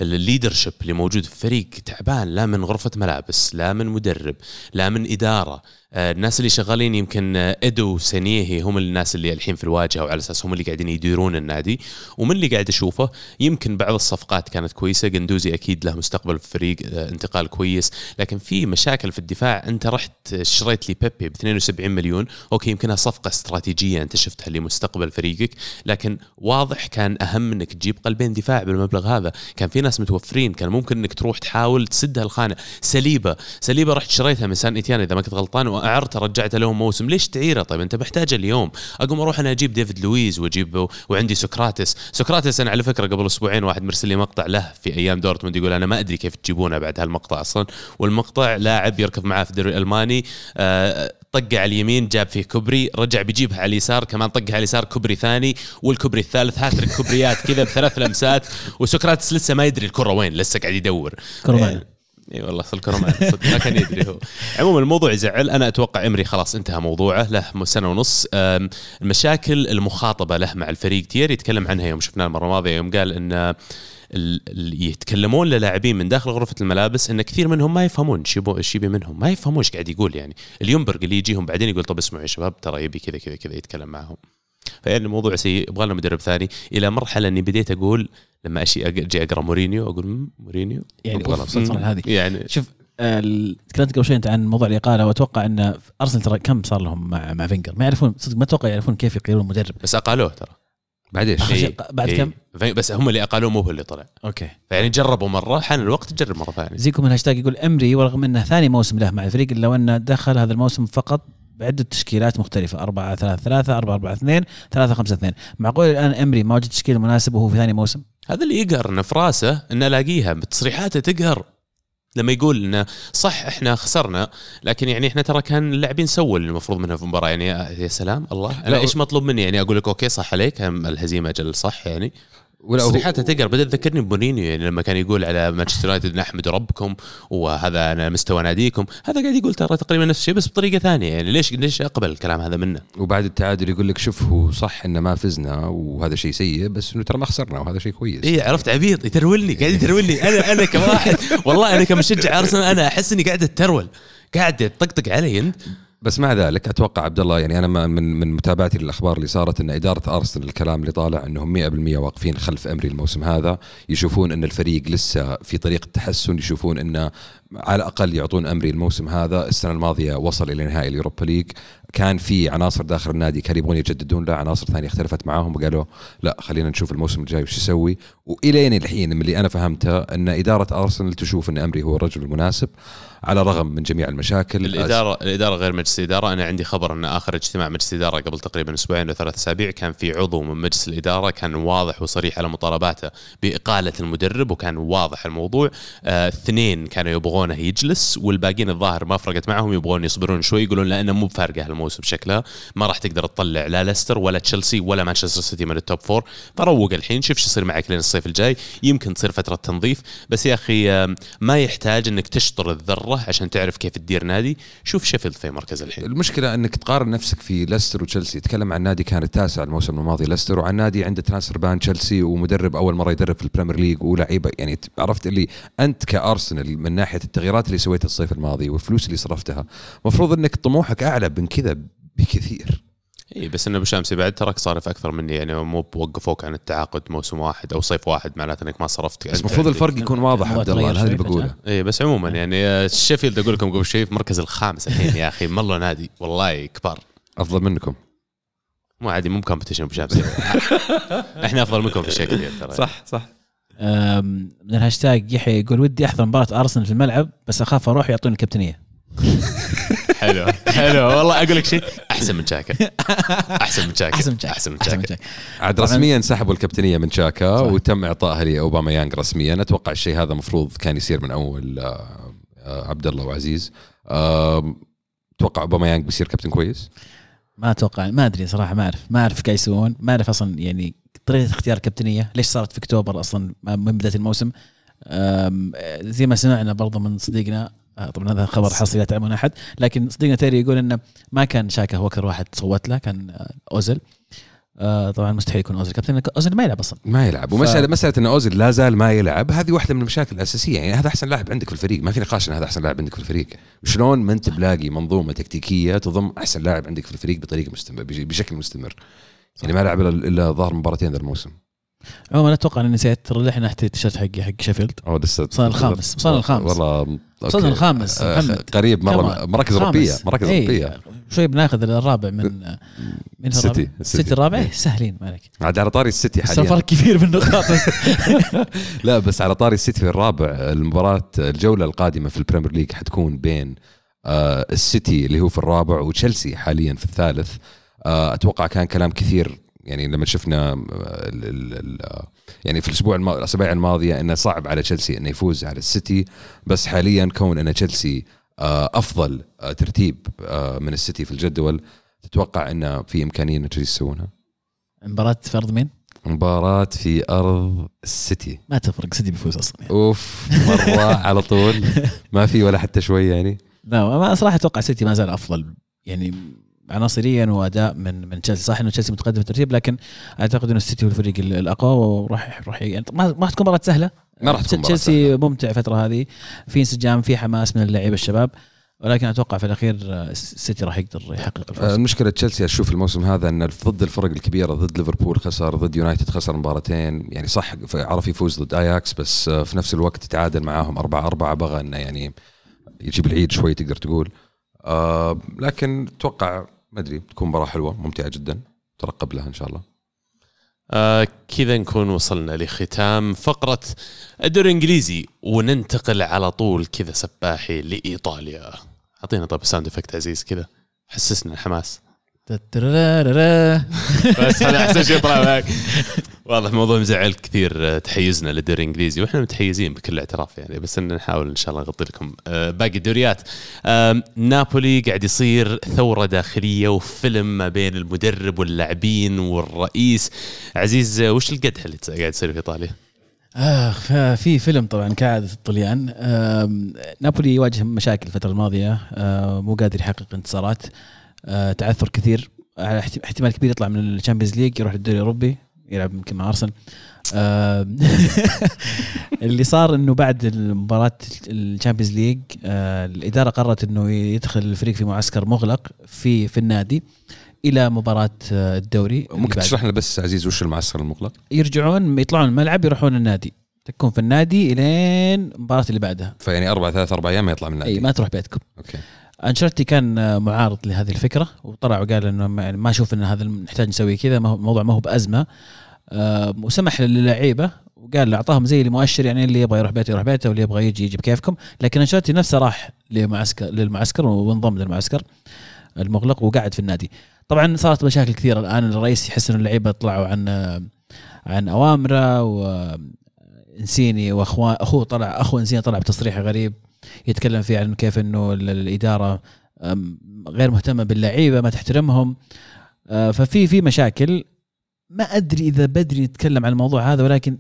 الليدرشيب اللي موجود في الفريق تعبان لا من غرفة ملابس لا من مدرب لا من إدارة. الناس اللي شغالين يمكن آه، ادو وسنيهي هم الناس اللي الحين في الواجهة وعلى أساس هم اللي قاعدين يديرون النادي. ومن اللي قاعد أشوفه يمكن بعض الصفقات كانت كويسة. قندوزي أكيد له مستقبل في الفريق آه، انتقال كويس. لكن في مشاكل في الدفاع. أنت رحت شريت لي بيبي ب 72 مليون. أوكي يمكنها صفقة استراتيجية أنت شفتها لمستقبل فريقك. لكن واضح كان أهم إنك تجيب قلبين دفاع بالمبلغ هذا. كان في ناس متوفرين. كان ممكن إنك تروح تحاول تسد هالخانه ساليبا. ساليبا رحت شريتها من سان إذا ما كنت غلطان. واعرته رجعته لهم موسم. ليش تعيره؟ طيب أنت محتاجه اليوم. أقوم أروح أنا أجيب ديفيد لويز واجيب وعندي سوكراتيس سوكراتيس أنا على فكرة قبل أسبوعين واحد مرسل لي مقطع له في أيام دورتموند يقول أنا ما أدري كيف تجيبونه بعد هالمقطع أصلا. والمقطع لاعب يركض معاه في الدوري الألماني. آه، طقة على اليمين جاب فيه كوبري. رجع بيجيبها على اليسار. كمان طقها على اليسار كوبري ثاني والكوبري الثالث. هاتريك كوبريات كذا بثلاث لمسات. وسوكراتيس لسه ما يدري الكرة وين. لسه قاعد يدور. كرة معنا. إي والله معنا صدق ما كان يدري هو. [laughs] عموما الموضوع يزعل. أنا أتوقع ايمري خلاص انتهى موضوعه له سنة ونص. المشاكل المخاطبة له مع الفريق. هنري يتكلم عنها يوم شفناه المرة الماضية يوم قال إن يتكلمون للاعبين من داخل غرفة الملابس إن كثير منهم ما يفهمون إيش يبي منهم. ما يفهمون إيش قاعد يقول يعني. ليونبيرغ اللي يجيهم بعدين يقول طب اسمعوا يا شباب ترى يبي كذا كذا كذا يتكلم معهم. فيعني الموضوع سيء يبغى لنا مدرب ثاني. إلى مرحلة إني بديت أقول لما أجي أقرأ مورينيو أقول "مم، مورينيو؟ يعني هذه. يعني شوف تكلمت قبل شوي أنت عن موضوع الإقالة وأتوقع أن أرسنال ترى كم صار لهم مع مع فينجر؟ ما يعرفون صدق ما أتوقع يعرفون كيف يقيلون مدرب بس أقالوه ترى. بعد إيش؟ بعد إيه. كم؟ بس هم اللي أقالوه مو هو اللي طلع. أوكي. فيعني جربوا مرة حان الوقت تجرب مرة ثانية. زيكو من الهاشتاج يقول ايمري ورغم أنه ثاني موسم له مع الفريق الا أنه دخل هذا الموسم فقط بعدة تشكيلات مختلفة. 4 3 3 4 4 2 3 5 2 معقول الآن ايمري ما وجد تشكيل مناسب وهو في ثاني موسم؟ هذا اللي يقهر إنه في راسه إنه الاقيها بتصريحاته تقهر. لما يقول إنه صح إحنا خسرنا لكن يعني إحنا ترى كان اللاعبين سووا اللي المفروض منهم في المباراة. يعني يا سلام الله. أنا إيش مطلوب مني؟ يعني أقول لك أوكي صح عليك هم الهزيمة أجل صح يعني. ولا تصريحاته تقهر بدأت تذكرني بمورينيو يعني لما كان يقول على مانشستر يونايتد نحمد ربكم وهذا أنا مستوى ناديكم. هذا قاعد يقول ترى تقريبا نفس الشيء بس بطريقة ثانية. يعني ليش ليش أقبل الكلام هذا منه؟ وبعد التعادل يقول لك شوف هو صح إنه ما فزنا وهذا شيء سيء بس إنه ترى ما خسرنا وهذا شيء كويس. اي عرفت عبيط يترولني قاعد يترولني. أنا أنا كواحد والله أنا كمشجع أرسنال أنا أحس إني قاعد أترول. قاعد تطقطق علي أنت؟ بس مع ذلك أتوقع عبد الله يعني أنا من من متابعتي للأخبار اللي صارت إن إدارة أرسنال الكلام اللي طالع إنهم 100% واقفين خلف أمري الموسم هذا يشوفون إن الفريق لسه في طريق التحسن يشوفون انه على الأقل يعطون أمري الموسم هذا. السنة الماضية وصل إلى نهائي اليوروبا ليج. كان في عناصر داخل النادي كانوا يبغون يجددون له عناصر ثانية اختلفت معاهم وقالوا لا خلينا نشوف الموسم الجاي وش يسوي. والين الحين من اللي أنا فهمته إن إدارة أرسنال تشوف إن أمري هو الرجل المناسب. على الرغم من جميع المشاكل. الاداره الإدارة غير مجلس الاداره أنا عندي خبر أن آخر اجتماع مجلس الاداره قبل تقريبا أسبوعين أو ثلاث أسابيع كان في عضو من مجلس الإدارة كان واضح وصريح على مطالباته بإقالة المدرب وكان واضح الموضوع. آه، اثنين كانوا يبغون يبغونه يجلس والباقيين الظاهر ما فرقت معهم يبغون يصبرون شوي يقولون لأنه مو بفارقة هالموسم شكلها ما راح تقدر تطلع لا ليستر ولا تشيلسي ولا مانشستر سيتي من ال top four فروق الحين شوف شو يصير معك لين الصيف الجاي. يمكن تصير فترة تنظيف. بس يا أخي آم، ما يحتاج إنك تشطر الذرة عشان تعرف كيف تدير نادي. شوف شيفيلد في مركز الحين. المشكلة إنك تقارن نفسك في ليستر وتشيلسي. تكلم عن نادي كان التاسع الموسم الماضي ليستر وعن نادي عنده transfer ban تشيلسي ومدرب أول مرة يدرب في ال Premier League ولعيبه يعني عرفت اللي أنت كأرسنال من ناحية التغييرات اللي سويتها الصيف الماضي والفلوس اللي صرفتها. المفروض إنك طموحك أعلى من كذا بكثير. إي بس إنه بشامسي بعد تراك صارف أكثر مني يعني مو بوقفوك عن التعاقد موسم واحد أو صيف واحد معناته إنك ما صرفت بس المفروض الفرق يكون واضح عبد الله هذا اللي بقوله. إي بس عموما يعني شيفيلد أقول لكم قبل شوي في مركز الخامس الحين يا أخي مره نادي والله كبار. أفضل منكم. مو عادي مو ب competition بشامسي [laughs] إحنا أفضل منكم في كثير ترى. صح صح. من الهاشتاج يحيى يقول ودي أحضر مباراة أرسنال في الملعب بس أخاف أروح يعطوني ال captaincy [laughs] حلو. حلو. والله أقول لك شيء. أحسن من شاكا. [laughs] أحسن من شاكا. أحسن من شاكا أحسن من شاكا. عاد. رسميا سحبوا الكابتنية من شاكا صح. وتم اعطائها لأوباما يانج رسميا. أتوقع الشيء هذا المفروض كان يصير من أول آه، آه، عبد الله وعزيز. أتوقع أوباما يانج بيصير كابتن كويس؟ ما أتوقع. ما أدري صراحة. ما أعرف. ما أعرف إيش قاعد يسوون. ما أعرف أصلا يعني طريقة اختيار الكابتنية. ليش صارت في أكتوبر أصلا؟ من بدايه الموسم. أم، زي ما سمعنا برضه من صديقنا آه، طبعا هذا خبر حصري لا تعلمون أحد. لكن صديقنا تيري يقول إنه ما كان شاكا هو أكثر واحد صوت له كان آه، اوزل آه، طبعا مستحيل يكون اوزل كابتن اوزل ما يلعب أصلا. ما يلعب. ومساله مسألة إن أوزيل لا زال ما يلعب هذه واحدة من المشاكل الأساسية. يعني هذا أحسن لاعب عندك في الفريق. ما في نقاش إن هذا أحسن لاعب عندك في الفريق. شلون ما أنت بلاقي منظومة تكتيكية تضم أحسن لاعب عندك في الفريق بطريقة مستمر بش- بشكل مستمر. يعني ما لعب إلا ظهر مباراتين ذا الموسم. عموما لا أتوقع أني نسيت ترى إحنا نحت التيشيرت حقي حق شيفيلد هو لسه وصلنا الخامس، وصلنا الخامس. والله وصلنا. الخامس، آه، محمد. قريب مره. مراكز. أوروبية مراكز إيه، أوروبية شوي بناخذ الرابع من من السيتي. السيتي. الرابع إيه، سهلين ما عليك عاد على طاري السيتي حاليا فرق كبير بالنقاط [laughs] لا بس على طاري السيتي في الرابع المباراة الجولة القادمة في ال Premier League حتكون بين آه، السيتي اللي هو في الرابع وتشيلسي حاليا في الثالث آه، أتوقع كان كلام كثير يعني لما شفنا آه، ال- ال- ال- آه، يعني في الأسبوع الأسابيع الماضية إنه صعب على تشيلسي إنه يفوز على السيتي بس حاليا كون إنه تشيلسي آه، أفضل ترتيب من السيتي في الجدول تتوقع إنه في إمكانية إن تشيلسي يسوونها مباراة في أرض مين؟ مباراة في أرض السيتي ما تفرق سيتي بيفوز أصلا يعني. أوف مرة [laughs] على طول ما في ولا حتى شوي يعني لا ما صراحة أتوقع سيتي ما زال أفضل يعني عناصريا وأداء من من تشيلسي. صح إنه تشيلسي متقدم في الترتيب لكن أعتقد إنه السيتي هو الفريق ال- الأقوى وراح راح يعني ما ما راح تكون مباراة سهلة. ما راح تكون تشيلسي ممتع الفترة هذه. في انسجام في حماس من اللعيبة الشباب ولكن أتوقع في الأخير آه، السيتي راح يقدر يحقق آه، الفوز المشكلة تشيلسي أشوف الموسم هذا ان ضد الفرق الكبيرة ضد ليفربول خسر ضد يونايتد خسر مباراتين. يعني صح عرف يفوز ضد أياكس بس آه، في نفس الوقت تعادل معاهم 4 4 بغى إنه يعني يجيب العيد شوي تقدر تقول. آه لكن أتوقع ما أدري تكون مباراة حلوة ممتعة جدا. ترقب لها إن شاء الله. آه كذا نكون وصلنا لختام فقرة الدوري الإنجليزي وننتقل على طول كذا سباحة لإيطاليا. أعطينا طيب sound effect عزيز كذا حسسنا الحماس. بس هذا أحسن شيء طلع معك. واضح موضوع مزعل كثير آه، تحيزنا للدوري الإنجليزي وإحنا متحيزين بكل اعتراف يعني بس إن نحاول إن شاء الله نغطي لكم آه، باقي الدوريات. نابولي قاعد يصير ثورة داخلية وفيلم ما بين المدرب واللاعبين والرئيس. عزيز آه، وش القدح اللي قاعد يصير في إيطاليا؟ آخ ف- في فيلم طبعا كعادة الطليان. نابولي يواجه مشاكل الفترة الماضية آم، مو قادر يحقق انتصارات. آه، تعثر كثير. احتمال كبير يطلع من الـ Champions League يروح للدوري الأوروبي يلعب يمكن مع أرسنال. آم، [laughs] اللي صار إنه بعد مباراه الـ Champions League آه، الإدارة قررت إنه يدخل الفريق في معسكر مغلق في في النادي إلى مباراة آه، الدوري ممكن. تشرح لنا بس عزيز وش المعسكر المغلق؟ يرجعون يطلعون الملعب يروحون النادي. تكون في النادي إلين المباراه اللي بعدها. فيعني أربع ثلاث أربع أيام ما يطلع من النادي. إي ما تروح بيتكم. okay. أنشيلوتي كان آه، معارض لهذه الفكرة وطلع وقال إنه ما أشوف إن هذا نحتاج نسوي كذا الموضوع ما هو بأزمة. آه، وسمح للعيبة وقال أعطاهم زي المؤشر يعني اللي يبغى يروح بيته يروح بيته واللي يبغى يجي يجي بكيفكم لكن انشرتي نفسه راح لمعسكر للمعسكر وانضم للمعسكر المغلق وقعد في النادي. طبعا صارت مشاكل كثيرة الآن الرئيس يحس ان اللعيبة طلعوا عن آه، عن أوامره و إنسيني واخوان أخوه طلع أخو إنسيني طلع بتصريح غريب. يتكلم فيه عن كيف إنه ال- الإدارة غير مهتمة باللعيبة ما تحترمهم. ففي في مشاكل. ما أدري إذا بدري نتكلم عن الموضوع هذا ولكن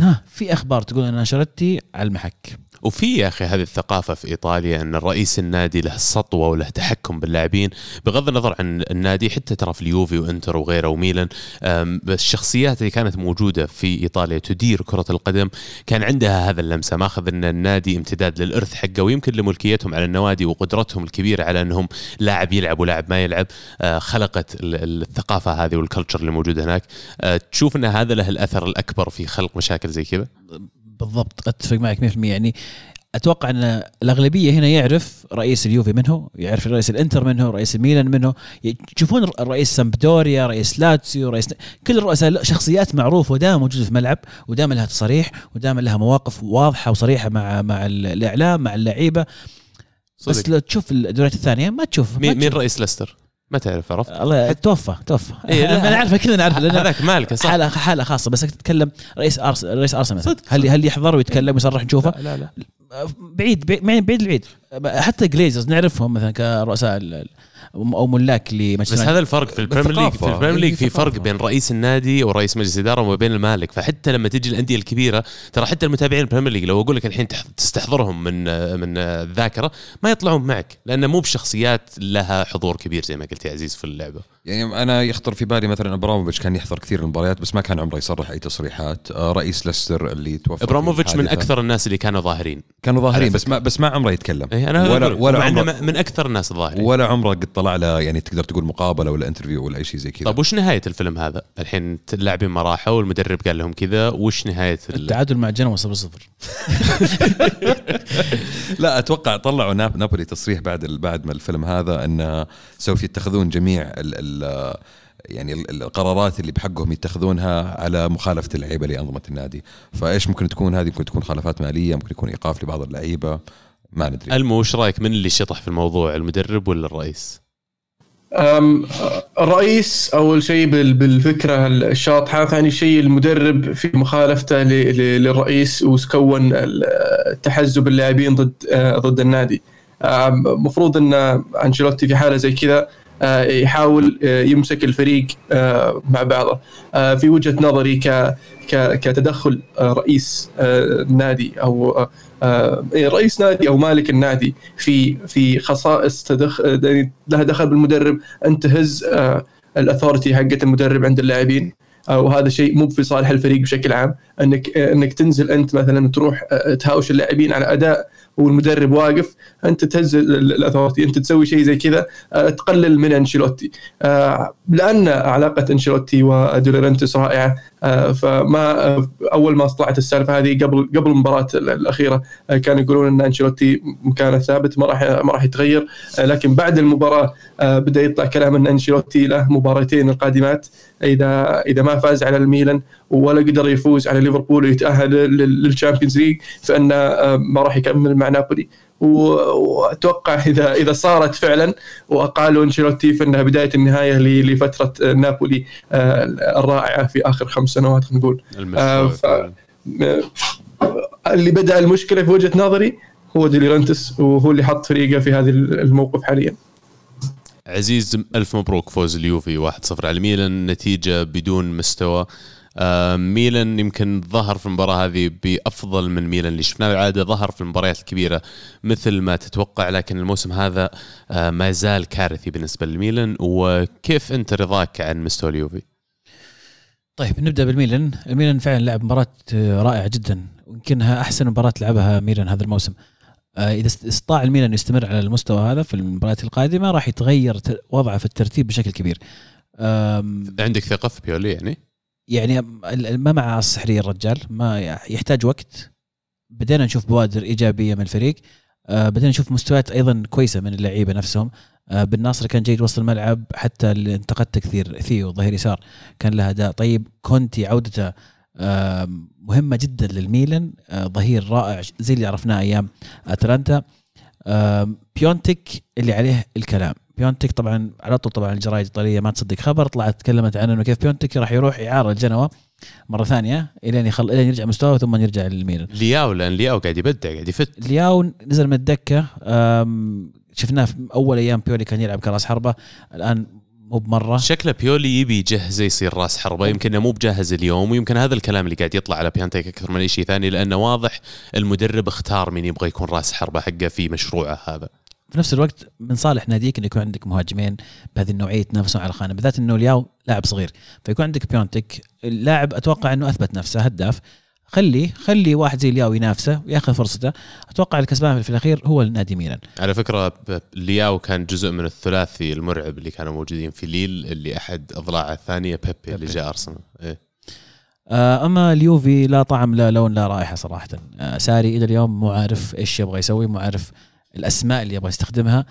ها في أخبار تقول إن انشرتي على المحك. وفي يا أخي هذه الثقافة في إيطاليا أن الرئيس النادي له سطوه وله تحكم باللاعبين بغض النظر عن النادي حتى ترى في اليوفي وإنتر وغيره وميلان بس الشخصيات اللي كانت موجودة في إيطاليا تدير كرة القدم كان عندها هذا اللمسة ماخذ إن النادي امتداد للإرث حقه ويمكن لملكيتهم على النوادي وقدرتهم الكبيرة على أنهم لاعب يلعب ولاعب ما يلعب آه، خلقت ال- الثقافة هذه وال culture اللي موجوده هناك. آه، تشوف إن هذا له الأثر الأكبر في خلق مشاكل زي كذا؟ بالضبط أتفق معك 100% يعني أتوقع أن الأغلبية هنا يعرف رئيس اليوفي منه يعرف رئيس الإنتر منه رئيس الميلان منه تشوفون رئيس سامبدوريا رئيس لاتسيو رئيس كل الرؤساء شخصيات معروفة ودائما موجودة في الملعب ودائما لها تصاريح ودائما لها مواقف واضحة وصريحة مع مع الإعلام مع اللعيبة بس لو تشوف الدوريات الثانية ما تشوف مين مين. رئيس ليستر؟ ما تعرف عرفت؟ الله توفى توفى إيه، لا. أنا عارفه كلنا نعرف لأن هذاك مالك صح؟ حاله حاله خاصة بس تتكلم رئيس ارس رئيس أرسنال صدق، هل هل يحضر ويتكلم ويصرح نشوفه لا لا بعيد بعيد بعيد, بعيد البعيد حتى الجليزرز نعرفهم مثلا كرؤساء أو ملاك لمانشستر بس. هذا الفرق في ال Premier League في. ال Premier League في فرق. بين رئيس النادي ورئيس مجلس الاداره وما بين المالك فحتى لما تجي الأندية الكبيرة ترى حتى المتابعين ال Premier League لو أقول لك الحين تح- تستحضرهم من من الذاكرة ما يطلعون معك لأنه مو بشخصيات لها حضور كبير زي ما قلت يا عزيز في اللعبة يعني أنا يخطر في بالي مثلا إبراموفيتش كان يحضر كثير من المباريات بس ما كان عمره يصرح أي تصريحات آه، رئيس ليستر اللي توفى في إبراموفيتش من. أكثر الناس اللي كانوا ظاهرين كانوا ظاهرين. بس ما بس ما عمره يتكلم إيه أنا ولا ولا عمره من أكثر الناس الظاهرين ولا عمره قد طلع له يعني تقدر تقول مقابلة ولا interview ولا أي شيء زي كذا. طيب وش نهاية الفيلم هذا؟ الحين اللاعبين ما راحوا والمدرب قال لهم كذا وش نهاية ال- التعادل مع جنوا 0 0 لا أتوقع طلعوا ناب نابولي تصريح بعد ال- بعد ما الفيلم هذا إنه سوف يتخذون جميع ال ال يعني ال- القرارات اللي بحقهم يتخذونها على مخالفة اللعيبة لأنظمة النادي. فإيش ممكن تكون هذه؟ ممكن تكون مخالفات مالية ممكن يكون إيقاف لبعض اللعيبة. ما ندري. ألمو وش رأيك؟ من اللي شطح في الموضوع المدرب ولا الرئيس؟ الرئيس أول شيء بال- بالفكرة الشاطحه ثاني شيء المدرب في مخالفته للرئيس وكون تحزب اللاعبين ضد ضد النادي. المفروض أن أنشيلوتي في حالة زي كذا يحاول آه، يمسك الفريق آه، مع بعضه. آه، في وجهة نظري ك كتدخل آه، رئيس آه، نادي أو آه، آه، إيه، رئيس نادي أو مالك النادي في في خصائص تدخ... يعني لها دخل بالمدرب أن تهز آه، الأثورتي حقت المدرب عند اللاعبين. آه، وهذا شيء مو في صالح الفريق بشكل عام. أنك أنك تنزل أنت مثلا تروح تهاوش اللاعبين على أداء والمدرب واقف أنت تهز ال- ال- الاثورتي أنت تسوي شيء زي كذا تقلل من أنشيلوتي. لأن علاقة أنشيلوتي ودولورنتس رائعه فما أول ما طلعت السالفة هذه قبل قبل المباراة ال- الأخيرة كانوا يقولون إن أنشيلوتي مكانه ثابت ما راح ما راح يتغير. لكن بعد المباراة بدأ يطلع كلام إن أنشيلوتي له مباراتين القادمات إذا إذا ما فاز على الميلان ولا قدر يفوز على ليفربول ويتأهل لل- لل Champions League فإنه آه، ما راح يكمل مع نابولي. وأتوقع اذا إذا صارت فعلا وأقالوا أنشيلوتي فإنها بداية النهاية ل- لفترة آه، نابولي آه، الرائعة في آخر خمس سنوات خلينا نقول. المشروع ف-. اللي بدأ المشكلة في وجهة نظري هو دي لورينتيس وهو اللي حط فريقه في هذا الموقف حاليا. عزيز ألف مبروك فوز اليوفي 1-0 على ميلان نتيجة بدون مستوى. ميلان يمكن ظهر في المباراة هذه بأفضل من ميلان اللي شفناه بالعادة ظهر في المباريات الكبيرة مثل ما تتوقع لكن الموسم هذا آه، ما زال كارثي بالنسبة لميلان وكيف أنت رضاك عن مستوى اليوفي؟ طيب نبدأ بالميلان الميلان فعلا لعب مباراة آه، رائعة جدا ويمكنها أحسن مباراة لعبها ميلان هذا الموسم آه، إذا است- استطاع الميلان يستمر على المستوى هذا في المباريات القادمة راح يتغير وضعه في الترتيب بشكل كبير عندك ثقة في بيولي يعني؟ يعني ما معه سحرية الرجال ما يحتاج وقت. بدينا نشوف بوادر إيجابية من الفريق. آه، بدينا نشوف مستويات أيضا كويسة من اللعيبة نفسهم. آه، بن ناصر كان جيد وسط الملعب حتى اللي انتقدت كثير ثيو ظهير يسار كان له أداء طيب. كونتي عودته آه، مهمة جدا للميلان. ظهير رائع زي اللي عرفناه أيام أتلانتا. بيونتيك اللي عليه الكلام. بيونتيك طبعا على طول طبعا الجرايد الايطاليه ما تصدق خبر طلعت تكلمت عن إنه كيف بيونتيك راح يروح إعارة لجنوا مرة ثانية إلين يخل... إلين يرجع مستواه ثم يرجع للميلان. لياو لأن لياو قاعد يبدع قاعد يفت. لياو نزل من الدكة أم، شفناه في أول أيام بيولي كان يلعب كرأس حربة الآن مو بمرة. شكله بيولي يبي يجهزه يصير رأس حربة يمكن مو بجاهز اليوم ويمكن هذا الكلام اللي قاعد يطلع على بيونتيك أكثر من أي شيء ثاني لأنه واضح المدرب اختار مين يبغى يكون راس حربة حقه في مشروعه هذا. في نفس الوقت من صالح ناديك إنه يكون عندك مهاجمين بهذه النوعية يتنافسون على الخانه بالذات إنه لياو لاعب صغير. فيكون عندك بيونتك اللاعب أتوقع إنه أثبت نفسه هداف. خليه خلي واحد زي لياو ينافسه ويأخذ فرصته. أتوقع الكسبان في الأخير هو النادي ميلان. على فكرة ب- لياو كان جزء من الثلاثي المرعب اللي كانوا موجودين في ليل اللي أحد أضلاعه الثانية بيبي اللي بيبي. جاء أرسنال. إيه. آه، أما اليوفي لا طعم لا لون لا رائحة صراحة. آه، ساري إلى اليوم مو عارف إيش يبغى يسوي مو عارف الأسماء اللي يبغى يستخدمها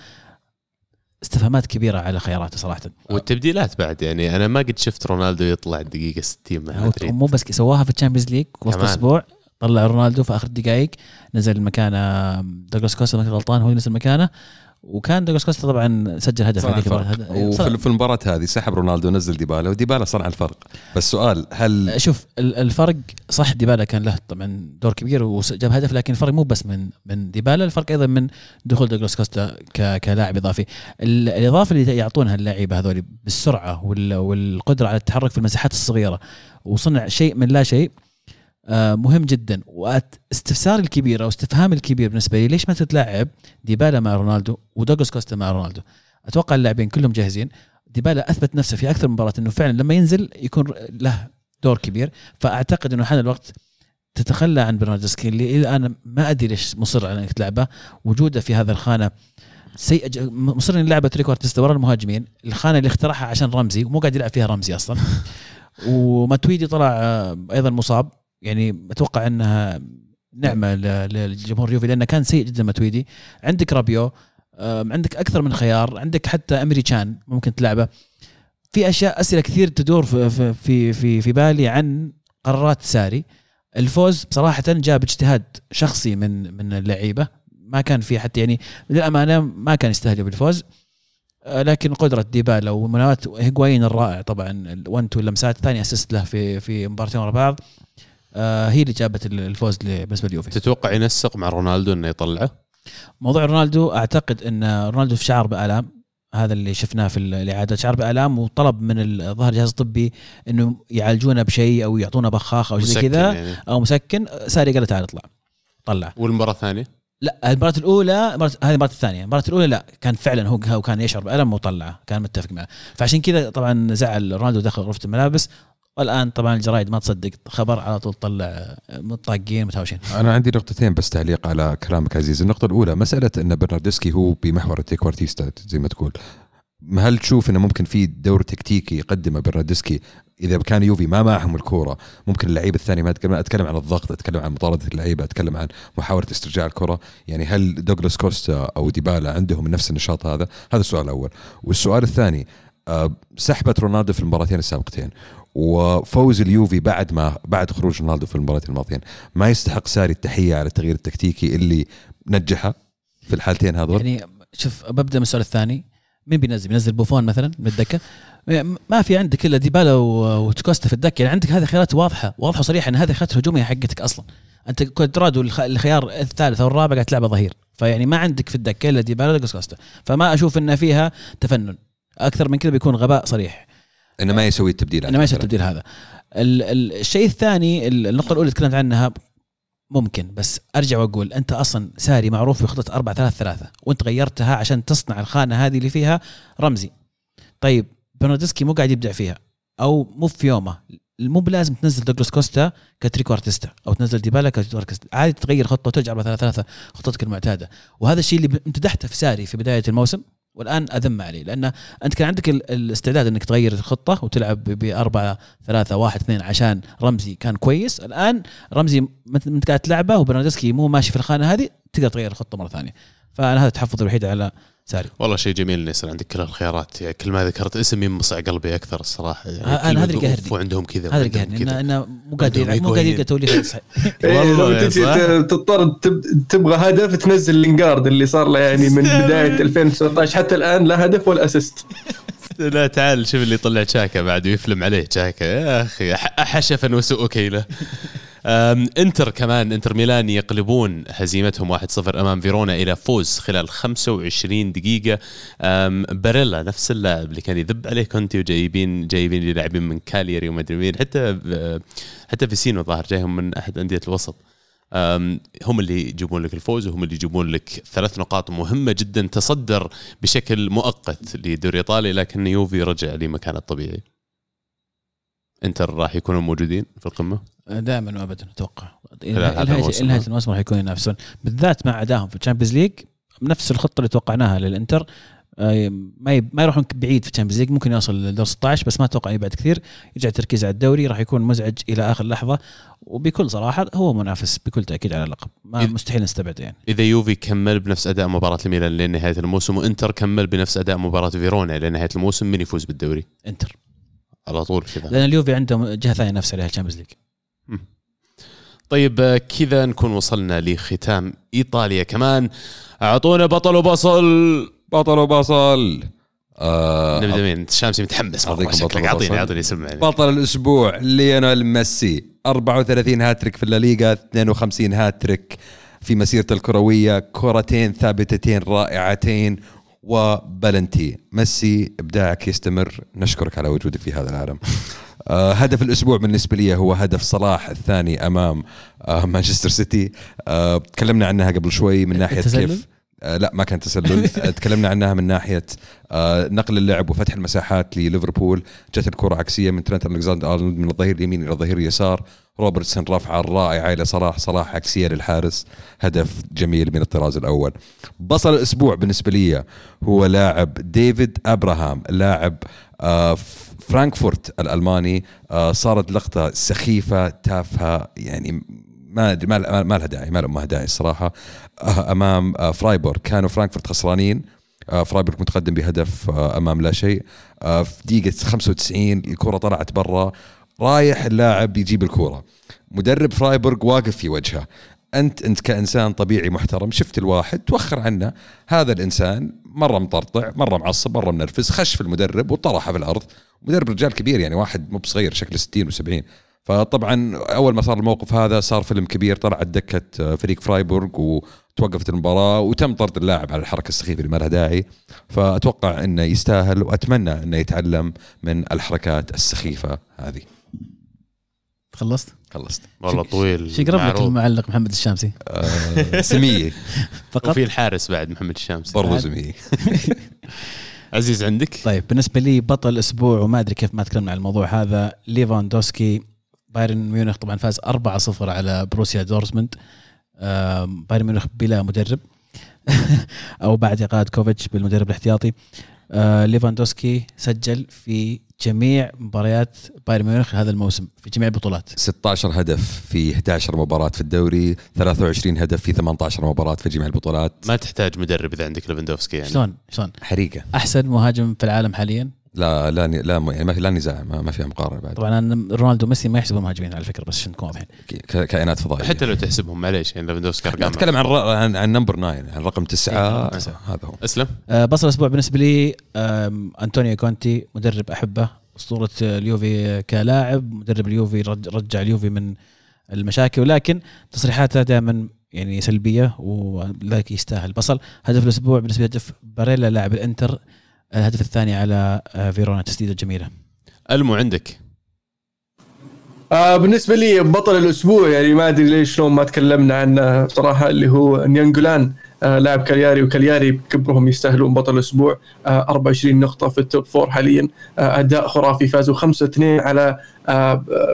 استفهامات كبيرة على خياراته صراحة. والتبديلات بعد يعني أنا ما قد شفت رونالدو يطلع الدقيقه 60 مع مدريد مو بس سواها في ال Champions League وسط. أسبوع طلع رونالدو في آخر الدقائق نزل مكانه دوغلاس كوستا ما ني غلطان هو اللي نزل مكانه. وكان دوغلاس كوستا طبعا سجل هدف صنع هذيك وفي في المباراة هذه سحب رونالدو ونزل ديبالا وديبالا صنع الفرق. بس سؤال هل شوف ال- الفرق صح ديبالا كان له طبعا دور كبير وجاب هدف لكن الفرق مو بس من من ديبالا الفرق أيضا من دخول دوغلاس كوستا كلاعب إضافي. ال- الإضافة اللي يعطونها اللعيبه هذول بالسرعة وال- والقدرة على التحرك في المساحات الصغيرة وصنع شيء من لا شيء. مهم جدا. واستفسار الكبير أو استفهام الكبير بالنسبة لي ليش ما تتلاعب ديبالا مع رونالدو ودوغلاس كوستا مع رونالدو؟ أتوقع اللاعبين كلهم جاهزين. ديبالا أثبت نفسه في أكثر من مباراة إنه فعلا لما ينزل يكون له دور كبير. فأعتقد إنه حان الوقت تتخلى عن برناردسكي اللي الآن ما أدري ليش مصر على إنك تلعبه. وجوده في هذا الخانة سيء مصر إن لعبه trequartista ورا المهاجمين. الخانة اللي اخترعها عشان رمزي ومو قاعد يلعب فيها رمزي أصلا. [laughs] وماتويدي طلع آه، أيضا مصاب. يعني أتوقع إنها نعمة للجمهور اليوفي لأنه كان سيء جدا ماتويدي. عندك رابيو عندك أكثر من خيار عندك حتى امري تشان ممكن تلعبه. في أشياء أسئلة كثير تدور في في في في, بالي عن قرارات ساري. الفوز بصراحة جاء باجتهاد شخصي من من اللعيبة. ما كان في حتى يعني للأمانة ما كان يستهلوا بالفوز آه، لكن قدرة ديبالا ومناورة هيغوايين الرائع طبعا. 1 2 لمسات ثاني assist له في في مباراتين ورا بعض. هي اللي جابت الفوز بالنسبة لليوفي تتوقع ينسق مع رونالدو إنه يطلعه؟ موضوع رونالدو أعتقد إن رونالدو في شعر بآلام هذا اللي شفناه في الإعادة شعر بآلام وطلب من الظاهر الجهاز الطبي إنه يعالجونه بشيء أو يعطونا بخاخ أو شيء كذا يعني. أو مسكن. ساري قال له تعال اطلع. طلع. والمباراة الثانية؟ لا المباراة الأولى المباراة- هذه المباراة الثانية. المباراة الأولى لا كان فعلا هو هو كان يشعر بالم وطلعه كان متفق معه. فعشان كذا طبعا زعل رونالدو دخل غرفة الملابس والآن طبعا الجرايد ما تصدق خبر على طول طلع متطاقين متهاوشين. أنا عندي نقطتين بس تعليق على كلامك عزيز النقطة الأولى مسألة أن برناردسكي هو بمحور ال trequartista زي ما تقول. هل تشوف إنه ممكن في دور تكتيكي يقدمه برناردسكي؟ إذا كان يوفي ما معهم الكورة ممكن اللعيبه الثانية ما أتكلم أتكلم عن الضغط أتكلم عن مطاردة اللعيبة أتكلم عن محاولة استرجاع الكرة. يعني هل دوغلاس كوستا أو ديبالا عندهم نفس النشاط هذا؟ هذا السؤال الأول. والسؤال الثاني آه، سحبة رونالدو في المباراتين السابقتين. وفوز اليوفي بعد ما بعد خروج رونالدو في المباراتين الماضيين ما يستحق ساري التحية على التغيير التكتيكي اللي نجحه في الحالتين هذول؟ يعني شوف ببدأ من السؤال الثاني. مين بينزل؟ بينزل بوفون مثلا؟ من الدكه ما في عندك إلا ديبالا وتكوستا في الدكة. يعني عندك هذه خيارات واضحة واضحة وصريحة إن هذه خيارات هجومية حقتك أصلا. أنت كوادرادو الخ- الخيار الثالث أو الرابع قاعد تلعبه ظهير. فيعني ما عندك في الدكة إلا ديبالا وكوستا. فما أشوف إن فيها تفنن. أكثر من كذا بيكون غباء صريح. إنه ما يسوي التبديل أنا ما يصير التبديل هذا. ال- ال- الشيء الثاني ال- النقطة الأولى اللي تكلمت عنها ممكن بس أرجع وأقول أنت أصلا ساري معروف بخطه 4 3 3 وأنت غيرتها عشان تصنع الخانة هذه اللي فيها رمزي. طيب برناردسكي مو قاعد يبدع فيها أو مو في يومه. مو بلازم تنزل دوغلاس كوستا ك trequartista أو تنزل ديبالا ك trequartista. عادي تغير خطة وترجع 4 3 3 خطتك المعتادة. وهذا الشيء اللي امتدحته في ساري في بداية الموسم. والآن أذم عليه لأن أنت كان عندك ال- الاستعداد إنك تغير الخطة وتلعب ب 4 3 1 2 عشان رمزي كان كويس. الآن رمزي انت قاعد تلعبه وبرناردسكي مو ماشي في الخانة هذه تقدر تغير الخطة مرة ثانية. فأنا هذا التحفظ الوحيد على ساري. والله شيء جميل إنه يصير عندك كل الخيارات يعني كل ما ذكرت اسم ينبصع قلبي أكثر الصراحة. يعني كلمة هذا اللي قاهرني. أوف، وعندهم كذا هذا اللي كذا. انه مو قادر مو قادر هيجوين. يلقى توليفه [laughs] صحيح إيه، والله تجي تضطر تب- تبغى هدف تنزل لينجارد اللي صار له يعني من بداية 2019 حتى الآن لا هدف ولا assist. [laughs] لا تعال شوف اللي طلع تشاكا بعد ويفلم عليه تشاكا. يا أخي حشفا وسوء كيلة. [laughs] إنتر كمان إنتر ميلان يقلبون هزيمتهم 1-0 أمام فيرونا إلى فوز خلال 25 دقيقة. باريلا نفس اللاعب اللي كان يذب عليه كونتي وجايبين جايبين لاعبين من كالياري وما أدري مين. حتى حتى فيسينو ظاهر جايهم من أحد أندية الوسط. هم اللي يجيبون لك الفوز وهم اللي يجيبون لك ثلاث نقاط مهمة جدا تصدر بشكل مؤقت لدوري ايطالي لكن يوفي رجع لمكانه الطبيعي. انتر راح يكونوا موجودين في القمة؟ دائما وابدا أتوقع. الموسم. نهايه الموسم راح يكونوا ينافسون. بالذات مع أدائهم في ال Champions League نفس الخطة اللي توقعناها للإنتر. آه، ما يب... ما يروحون بعيد في ال Champions League ممكن يوصل لدور 16 بس ما أتوقع يبعد كثير. يرجع تركيز على الدوري راح يكون مزعج إلى آخر لحظة. وبكل صراحة هو منافس بكل تأكيد على اللقب. ما إذ- مستحيل نستبعد يعني. إذا يوفي كمل بنفس أداء مباراة الميلان لنهاية الموسم وإنتر كمل بنفس أداء مباراة فيرونا لنهاية الموسم من يفوز بالدوري؟ إنتر. على طول كذا. لأن اليوفي عنده جهة ثانية نفس عليها ال Champions League. طيب آه، كذا نكون وصلنا لختام إيطاليا كمان. أعطونا بطل وبصل بطل وبصل. آه نبدأ مين؟ الشامسي متحمس. شكلك اعطيني. اعطيني يعني بطل الأسبوع ليونيل ميسي. 34 هاتريك في الليغا 52 هاتريك في مسيرته الكروية. كرتين ثابتتين رائعتين. وبلنتي ميسي إبداعك يستمر. نشكرك على وجودك في هذا العالم. آه هدف الأسبوع بالنسبة لي هو هدف صلاح الثاني أمام آه مانشستر سيتي. آه تكلمنا عنها قبل شوي من ناحية التسلل؟ كيف لا ما كان تسلل. [laughs] تكلمنا عنها من ناحية نقل اللعب وفتح المساحات لليفربول. جت الكرة عكسية من ترنت ألكساندر أرنولد من الظهير اليمين إلى الظهير اليسار. روبرتسون رفعه رائعه إلى صلاح صلاح عكسيه للحارس هدف جميل من الطراز الأول. بصل الأسبوع بالنسبة لي هو لاعب ديفيد أبراهام لاعب آه فرانكفورت الألماني آه صارت لقطة سخيفة تافهة يعني ما ما ما لها داعي ما لها داعي الصراحة. آه، أمام فرايبورغ. كانوا فرانكفورت خسرانين. فرايبورغ متقدم بهدف أمام لا شيء. في دقيقة 95 الكرة طلعت برا. رايح اللاعب يجيب الكره مدرب فرايبورغ واقف في وجهه. أنت أنت كإنسان طبيعي محترم شفت الواحد توخر عنه. هذا الإنسان مرة مطرقع مرة معصب مرة منرفز خش في المدرب وطرحه في الأرض. مدرب رجال كبير يعني واحد مو بصغير شكله 60 و70 فطبعا أول ما صار الموقف هذا صار فيلم كبير طلعت دكة فريق فرايبورغ وتوقفت المباراة وتم طرد اللاعب على الحركة السخيفة اللي ما لها داعي. فأتوقع إنه يستاهل وأتمنى إنه يتعلم من الحركات السخيفة هذه. خلصت؟ خلصت. والله طويل. شو يقرب لك. المعلق محمد الشامسي. آه سميه [laughs] فقط؟ وفي الحارس بعد محمد الشامسي. برضو بعد. سميه [laughs] عزيز عندك؟ طيب بالنسبة لي بطل أسبوع وما أدري كيف ما تكلمنا عن الموضوع هذا ليفاندوسكي. بايرن ميونخ طبعا فاز 4-0 على بروسيا دورتموند. بايرن ميونخ بلا مدرب. [laughs] أو بعد اقاله كوفيتش بالمدرب الاحتياطي. آه، ليفاندوسكي سجل في جميع مباريات بايرن ميونخ هذا الموسم في جميع البطولات. 16 هدف في 11 مباراة في الدوري 23 هدف في 18 مباراة في جميع البطولات. ما تحتاج مدرب إذا عندك ليفاندوفسكي يعني. شلون؟ شلون؟ حريقة. أحسن مهاجم في العالم حاليا؟ لا لا لا يعني ما في لا نزاع ما, ما فيها مقارنة بعد. طبعا رونالدو وميسي ما يحسبوا مهاجمين على فكرة بس عشان نكون واضحين ك- كائنات فضائية. حتى لو تحسبهم معليش يعني ليفاندوفسكي لا أرقام. أتكلم عن عن, عن number 9 عن رقم تسعة إيه، تسعة. هذا هو. أسلم. آه، بصل الأسبوع بالنسبة لي أنطونيو كونتي مدرب أحبه أسطورة آه، اليوفي كلاعب مدرب اليوفي رج- رجع اليوفي من المشاكل ولكن تصريحاته دائما يعني سلبية ولذلك يستاهل. بصل هدف الأسبوع بالنسبة لي هدف باريلا لاعب الإنتر الهدف الثاني على آه، فيرونا تسديدة جميلة. ألمو عندك؟ آه بالنسبة لي بطل الأسبوع يعني ما أدري ليش شلون ما تكلمنا عنه بصراحه اللي هو نيانجولان آه لاعب كالياري وكالياري بكبرهم يستاهلون بطل الأسبوع. آه 24 نقطة في ال top four حاليا. آه أداء خرافي فازوا 5 2 على آه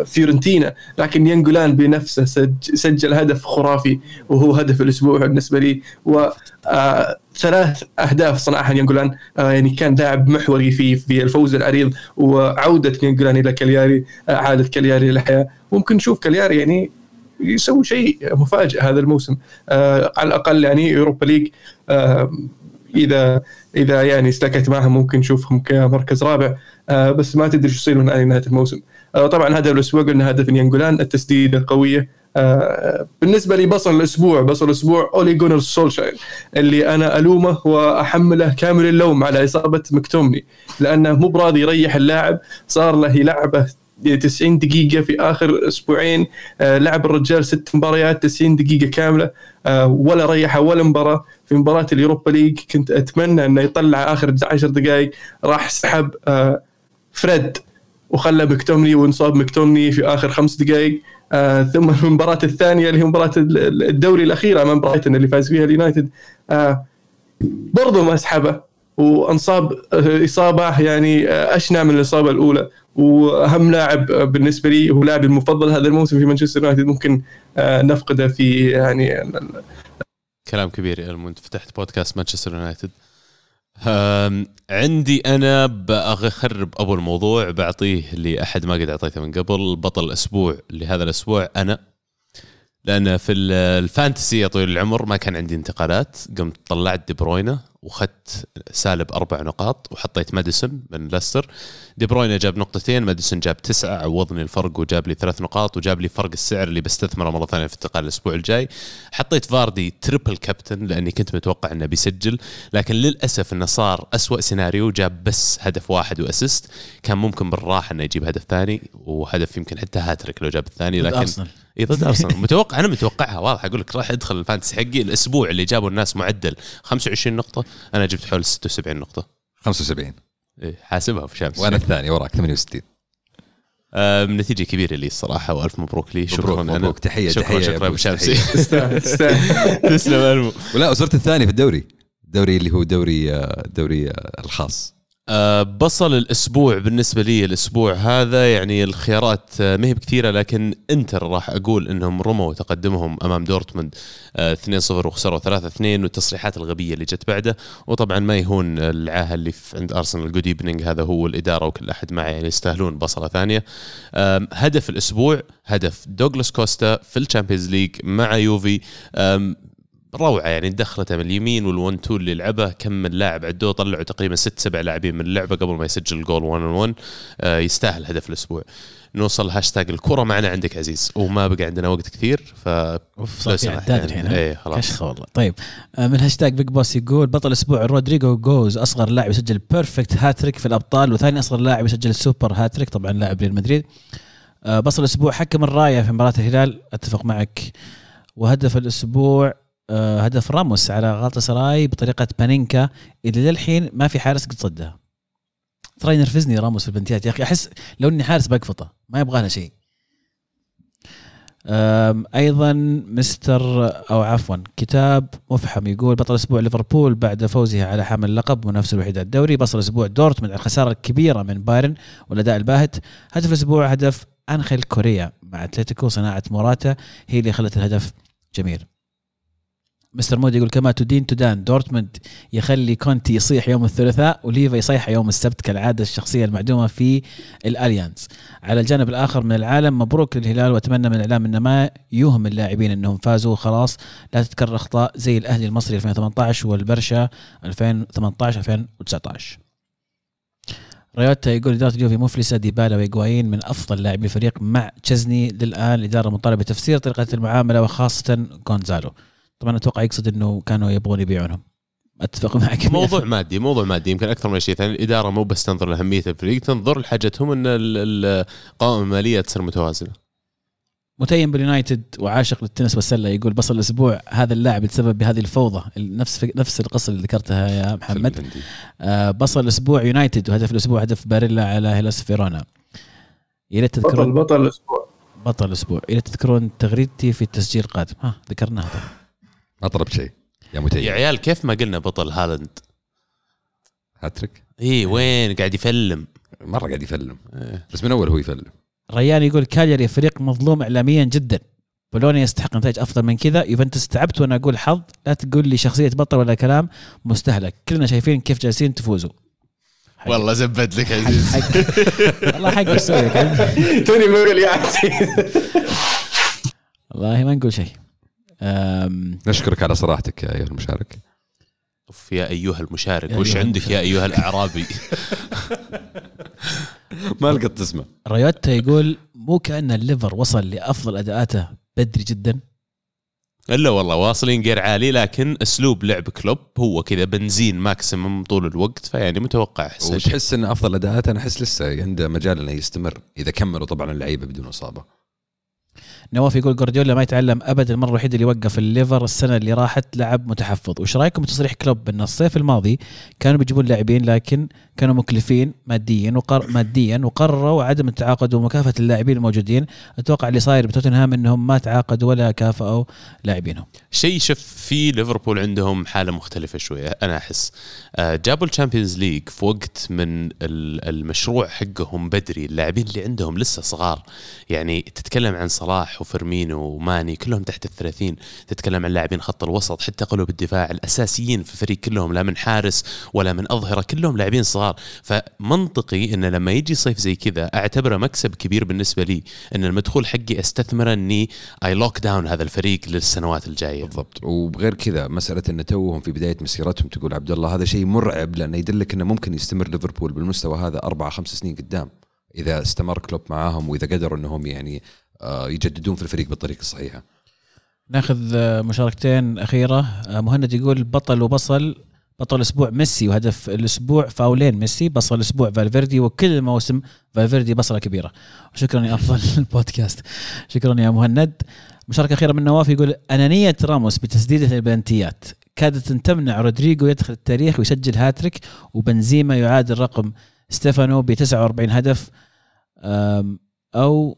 فيورنتينا لكن نيانجولان بنفسه سج سجل هدف خرافي وهو هدف الأسبوع بالنسبة لي. و آه ثلاث أهداف صنعها نيانجولان آه يعني كان لاعب محوري في في الفوز العريض وعودة نيانجولان إلى كالياري آه عادة كالياري للحياة. ممكن نشوف كالياري يعني يسوي شيء مفاجئ هذا الموسم. آه على الأقل يعني Europa League آه إذا إذا يعني سلكت معهم ممكن نشوفهم كمركز رابع. آه بس ما تدري شو يصير من نهاية الموسم. طبعا هذا الأسبوع قلنا هدف نيانجولان التسديدة القوية. آه، بالنسبة لي بصل الأسبوع بصل الأسبوع أولي جونر سولشاير اللي أنا ألومه وأحمله كامل اللوم على إصابة مكتومني لأنه مو براضي يريح اللاعب. صار له يلعبه 90 دقيقة في آخر أسبوعين. آه، لعب الرجال ست مباريات 90 دقيقة كاملة. آه، ولا ريحه ولا مباراة في مباراة ال Europa League. كنت أتمنى أنه يطلع آخر 10 دقائق راح سحب آه، فريد. وخلى مكتومني وانصاب مكتومني في آخر خمس دقائق آه ثم المباراة الثانية اللي هي مباراة الدوري الأخيرة أمام برايتون اللي فاز فيها اليونايتد. آه برضو ما سحبه وأنصاب إصابة يعني آه، أشنع من الإصابة الأولى. وأهم لاعب بالنسبة لي هو لاعبي المفضل هذا الموسم في مانشستر يونايتد. ممكن آه، نفقده في يعني كلام كبير يا ألمو أنت فتحت بودكاست مانشستر يونايتد. عندي أنا بخرب أبو الموضوع بعطيه لأحد ما قد أعطيته من قبل بطل الأسبوع لهذا الأسبوع أنا. لأن في ال- ال Fantasy يا طويل العمر ما كان عندي انتقالات. قمت طلعت دي بروينا وأخذت سالب أربع نقاط وحطيت ماديسون من ليستر. دي بروينا جاب نقطتين ماديسون جاب تسعة عوضني الفرق وجاب لي ثلاث نقاط وجاب لي فرق السعر اللي بستثمره مرة ثانية في انتقال الأسبوع الجاي. حطيت فاردي triple captain لأني كنت متوقع إنه بيسجل لكن للأسف إنه صار أسوأ سيناريو. جاب بس هدف واحد و assist. كان ممكن بالراحة إنه يجيب هدف ثاني وهدف يمكن حتى هاتريك لو جاب الثاني لكن أرسنال. إي ضد ارسنال متوقع أنا متوقعها واضح أقول لك راح ادخل ال Fantasy حقي الأسبوع اللي جابوا الناس معدل 25 نقطة أنا جبت حول 76 نقطة. 75 إيه حاسبها في شمس. وأنا الثاني وراك 68 آه نتيجة كبيرة لي الصراحة وألف مبروك لي شكرا مبروك مبروك تحية شكرا تحية يا شكرا أبو شمسي تحية. [laughs] تسلم ألمو. ولا وصرت الثاني في الدوري الدوري اللي هو دوري آه، الدوري آه، الخاص. آه، بصل الأسبوع بالنسبة لي الأسبوع هذا يعني الخيارات آه، ما هي بكثيرة لكن إنتر راح أقول إنهم رموا تقدمهم أمام دورتموند آه، 2-0 وخسروا 3-2 والتصريحات الغبية اللي جت بعده. وطبعا ما يهون العاهة اللي عند أرسنال good evening هذا هو الإدارة وكل أحد معه يعني يستاهلون بصلة ثانية. هدف الأسبوع هدف دوغلاس كوستا في ال Champions League مع يوفي. روعة يعني دخلته من اليمين وال one two اللي لعبه كم من لاعب عدوه طلعوا تقريبا ست سبع لاعبين من اللعبة قبل ما يسجل الجول 1 1 آه يستاهل هدف الأسبوع. نوصل هاشتاج الكرة معنا عندك عزيز. وما بقى عندنا وقت كثير ف أوف يعني. الحين ها؟ خلاص. كشخة والله. طيب آه، من هاشتاج Big Boss يقول بطل الأسبوع رودريجو جوز أصغر لاعب يسجل perfect hat-trick في الأبطال وثاني أصغر لاعب يسجل ال super hat-trick طبعا لاعب ريال مدريد. آه، بطل الأسبوع حكم الراية في مباراة الهلال أتفق معك. وهدف الأسبوع هدف راموس على غلطه سراي بطريقة بانينكا اللي للحين ما في حارس قد صدها ترى ينرفزني راموس في البنتيات. يا أخي أحس لو إني حارس بقفطه ما يبغى لها شيء. أيضا مستر أو عفوا كتاب مفحم يقول بطل أسبوع ليفربول بعد فوزها على حامل اللقب منافس الوحيد على الدوري. بطل أسبوع دورتموند على الخساره الكبيره من بايرن والأداء الباهت. هدف الأسبوع هدف أنخيل كوريا مع أتلتيكو صناعة موراتا. هي اللي خلت الهدف. جميل. مستر مودي يقول كما تدين تدان دورتموند يخلي كونتي يصيح يوم الثلاثاء وليفا يصيح يوم السبت كالعادة الشخصية المعدومة في الاليانز على الجانب الآخر من العالم مبروك للهلال وأتمنى من الإعلام انه ما يوهم اللاعبين أنهم فازوا خلاص. لا تتكرر أخطاء زي الأهلي المصري 2018 والبرشا 2018 2019 ريوتا يقول إدارة اليوفي مفلسة ديبالا وإيجوايين من أفضل لاعبي الفريق مع تشزني للآن الإدارة مطالبة بتفسير طريقة المعاملة وخاصة جونزالو طبعا أتوقع يقصد إنه كانوا يبغون يبيعونهم. أتفق معك موضوع مادي موضوع مادي يمكن أكثر من شيء ثاني. الإدارة مو بس تنظر لأهمية الفريق تنظر لحاجتهم إن ال- القوائم المالية تصير متوازنة. متيم باليونايتد وعاشق للتنس والسله يقول بصل الأسبوع هذا اللاعب يتسبب بهذه الفوضى. نفس نفس القصة اللي ذكرتها يا محمد. آه بصل الأسبوع يونايتد وهدف الأسبوع هدف باريلا على هيلاس فيرونا. يا ريت بطل تذكرون بطل الأسبوع. بطل الأسبوع. يا ريت تذكرون تغريدتي في التسجيل القادم. ها ذكرناها. طبعا ما طلبت شيء. يا يا متيم عيال كيف ما قلنا بطل هالاند؟ هاتريك. إي وين؟ قاعد يفلم. مرة قاعد يفلم. إيه. بس من أول هو يفلم. ريان يقول كاليري فريق مظلوم اعلاميا جدا. بولونيا يستحق نتائج أفضل من كذا. يوفنتوس تعبت وأنا أقول حظ. لا تقول لي شخصية بطل ولا كلام. مستهلك. كلنا شايفين كيف جالسين تفوزوا. والله زبد لك عزيز. حق. والله حق إيش؟ [laughs] توني بقول يا عزيز. والله ما نقول شيء. نشكرك على صراحتك يا أيها المشارك. أوف يا أيها المشارك يا وش أيها عندك يا أيها الأعرابي؟ [laughs] ما لقيت تسمع ريوتا يقول مو كأن الليفر وصل لأفضل أداءاته بدري جدا. إلا والله واصلين gear عالي لكن أسلوب لعب كلوب هو كذا بنزين maximum طول الوقت فيعني متوقع. وتحس إن أفضل اداءات أنا أحس لسه عنده مجال إنه يستمر إذا كملوا طبعا اللعيبة بدون إصابة. نواف يقول جوارديولا ما يتعلم ابدا المرة الوحيدة اللي وقف الليفر السنة اللي راحت لعب متحفظ. وش رأيكم بتصريح كلوب ان الصيف الماضي كانوا بيجيبون لاعبين لكن كانوا مكلفين ماديا وقر ماديا وقرروا عدم التعاقد ومكافأة اللاعبين الموجودين؟ أتوقع اللي صاير بتوتنهام إنهم ما تعاقدوا ولا كافئوا لاعبينهم. شيء شوف في ليفربول عندهم حالة مختلفة شوية أنا أحس. آه، جابوا ال Champions League في وقت من ال- المشروع حقهم بدري اللاعبين اللي عندهم لسه صغار. يعني تتكلم عن صلاح وفيرمينو وماني كلهم تحت الثلاثين تتكلم عن لاعبين خط الوسط حتى قلوب الدفاع الأساسيين في الفريق كلهم لا من حارس ولا من أظهرة كلهم لاعبين صغار. فمنطقي إن لما يجي صيف زي كذا أعتبره مكسب كبير بالنسبة لي إن المدخول حقي استثمره إني I lock down هذا الفريق للسنوات الجاية. بالضبط. وغير كذا مسألة إن توهم في بداية مسيرتهم تقول عبد الله هذا شيء مرعب لأنه يدلك إنه ممكن يستمر ليفربول بالمستوى هذا أربع خمس سنين قدام إذا استمر كلوب معاهم وإذا قدروا إنهم يعني يجددون في الفريق بالطريقة الصحيحة. ناخذ آه، مشاركتين أخيرة. آه، مهند يقول بطل وبصل بطل الأسبوع ميسي وهدف الأسبوع فاولين ميسي بصل الأسبوع فالفيردي وكل الموسم فالفيردي بصلة كبيرة. شكرا يا أفضل [laughs] البودكاست. شكرا يا مهند. مشاركة أخيرة من نواف يقول أنانية راموس بتسديده البلنتيات كادت أن تمنع رودريجو يدخل التاريخ ويسجل هاتريك وبنزيما يعادل رقم ستيفانو ب 49 هدف. أو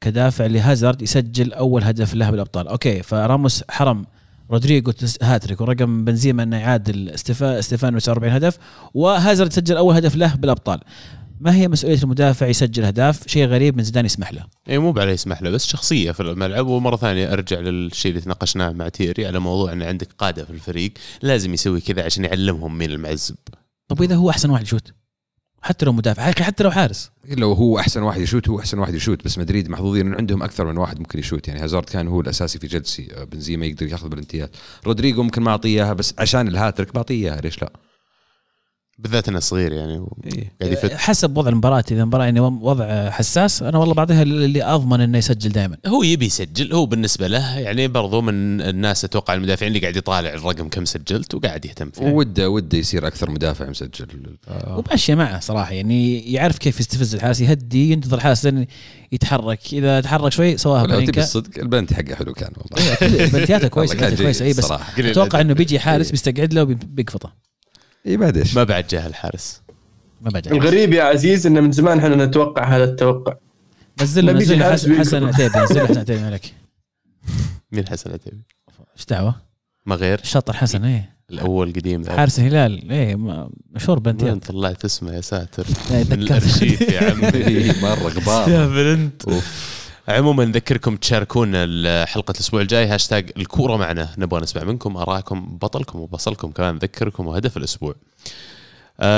كدافع لهازارد يسجل أول هدف له بالأبطال. okay فراموس حرم رودريجو هاتريك ورقم بنزيما إنه يعادل ستيفا ستيفانو 49 هدف وهازارد سجل أول هدف له بالأبطال. ما هي مسؤولية المدافع يسجل أهداف؟ شيء غريب من زيدان يسمح له. اي مو عليه يسمح له بس شخصية في الملعب. ومرة ثانية أرجع للشيء اللي تناقشناه مع تيري على موضوع إن عندك قادة في الفريق لازم يسوي كذا عشان يعلمهم مين المعزب. طب وإذا هو أحسن واحد يشوت؟ حتى لو مدافع حتى لو حارس. لو هو أحسن واحد يشوت هو أحسن واحد يشوت بس مدريد محظوظين إن عندهم أكثر من واحد ممكن يشوت. يعني هازارد كان هو الأساسي في تشلسي آه، بنزيما يقدر ياخذ بلنتيات رودريجو ممكن ما أعطيه إياها بس عشان الهاتريك بعطيه إياها ليش لا؟ بالذات انه صغير يعني إيه. قاعد يفت. حسب وضع المباراة. إذا المباراة يعني وضع حساس أنا والله بعطيها اللي أضمن إنه يسجل دائما هو يبي يسجل. هو بالنسبة له يعني برضو من الناس أتوقع المدافعين اللي قاعد يطالع الرقم كم سجلت وقاعد يهتم فيه. وده وده يصير أكثر مدافع مسجل. آه. وماشيه معه صراحة. يعني يعرف كيف يستفز الحارس يهدي ينتظر الحارس لين يتحرك. إذا تحرك شوي سواها لو تبي الصدق البنت حقه حلو كان والله. إيه، بلنتياته [laughs] كويسة كويسة. اي بس أتوقع إنه بيجي إيه. حارس بيستقعد له وبيقفطه اي بعد إيش؟ ما بعد جاه الحارس ما بعد الغريب يا عزيز إن من زمان إحنا نتوقع هذا التوقع. نزل نزل حسن حسن. عتيبي نزل له حسن عتيبي مالك؟ [laughs] مين حسن عتيبي إيش دعوة؟ ما غير الشاطر حسن إيه. الأول قديم ذا. حارس الهلال إيه ما- مشهور وين بلنتيات طلعت اسمه يا ساتر. من تذكرت. الأرشيف يا عمي. [laughs] مرة استهبل أنت. عموما نذكركم تشاركونا حلقه الأسبوع الجاي هاشتاج الكورة معنا. نبغى نسمع منكم ارائكم بطلكم وبصلكم كمان نذكركم وهدف الأسبوع.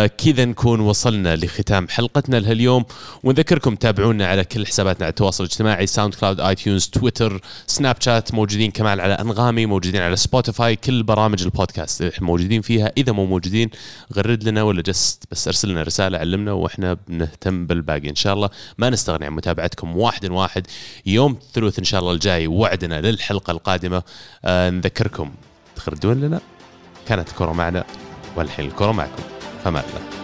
كذا نكون وصلنا لختام حلقتنا لهاليوم. ونذكركم تابعونا على كل حساباتنا على التواصل الاجتماعي SoundCloud iTunes Twitter Snapchat موجودين كمان على أنغامي موجودين على Spotify كل برامج البودكاست موجودين فيها. إذا مو موجودين غرد لنا ولا just بس ارسل لنا رسالة علمنا وإحنا بنهتم بالباقي. إن شاء الله ما نستغني عن متابعتكم واحد واحد. يوم الثلاث إن شاء الله الجاي وعدنا للحلقة القادمة. آه نذكركم تخردون لنا؟ كانت الكره معنا والحين الكره معكم. فما الله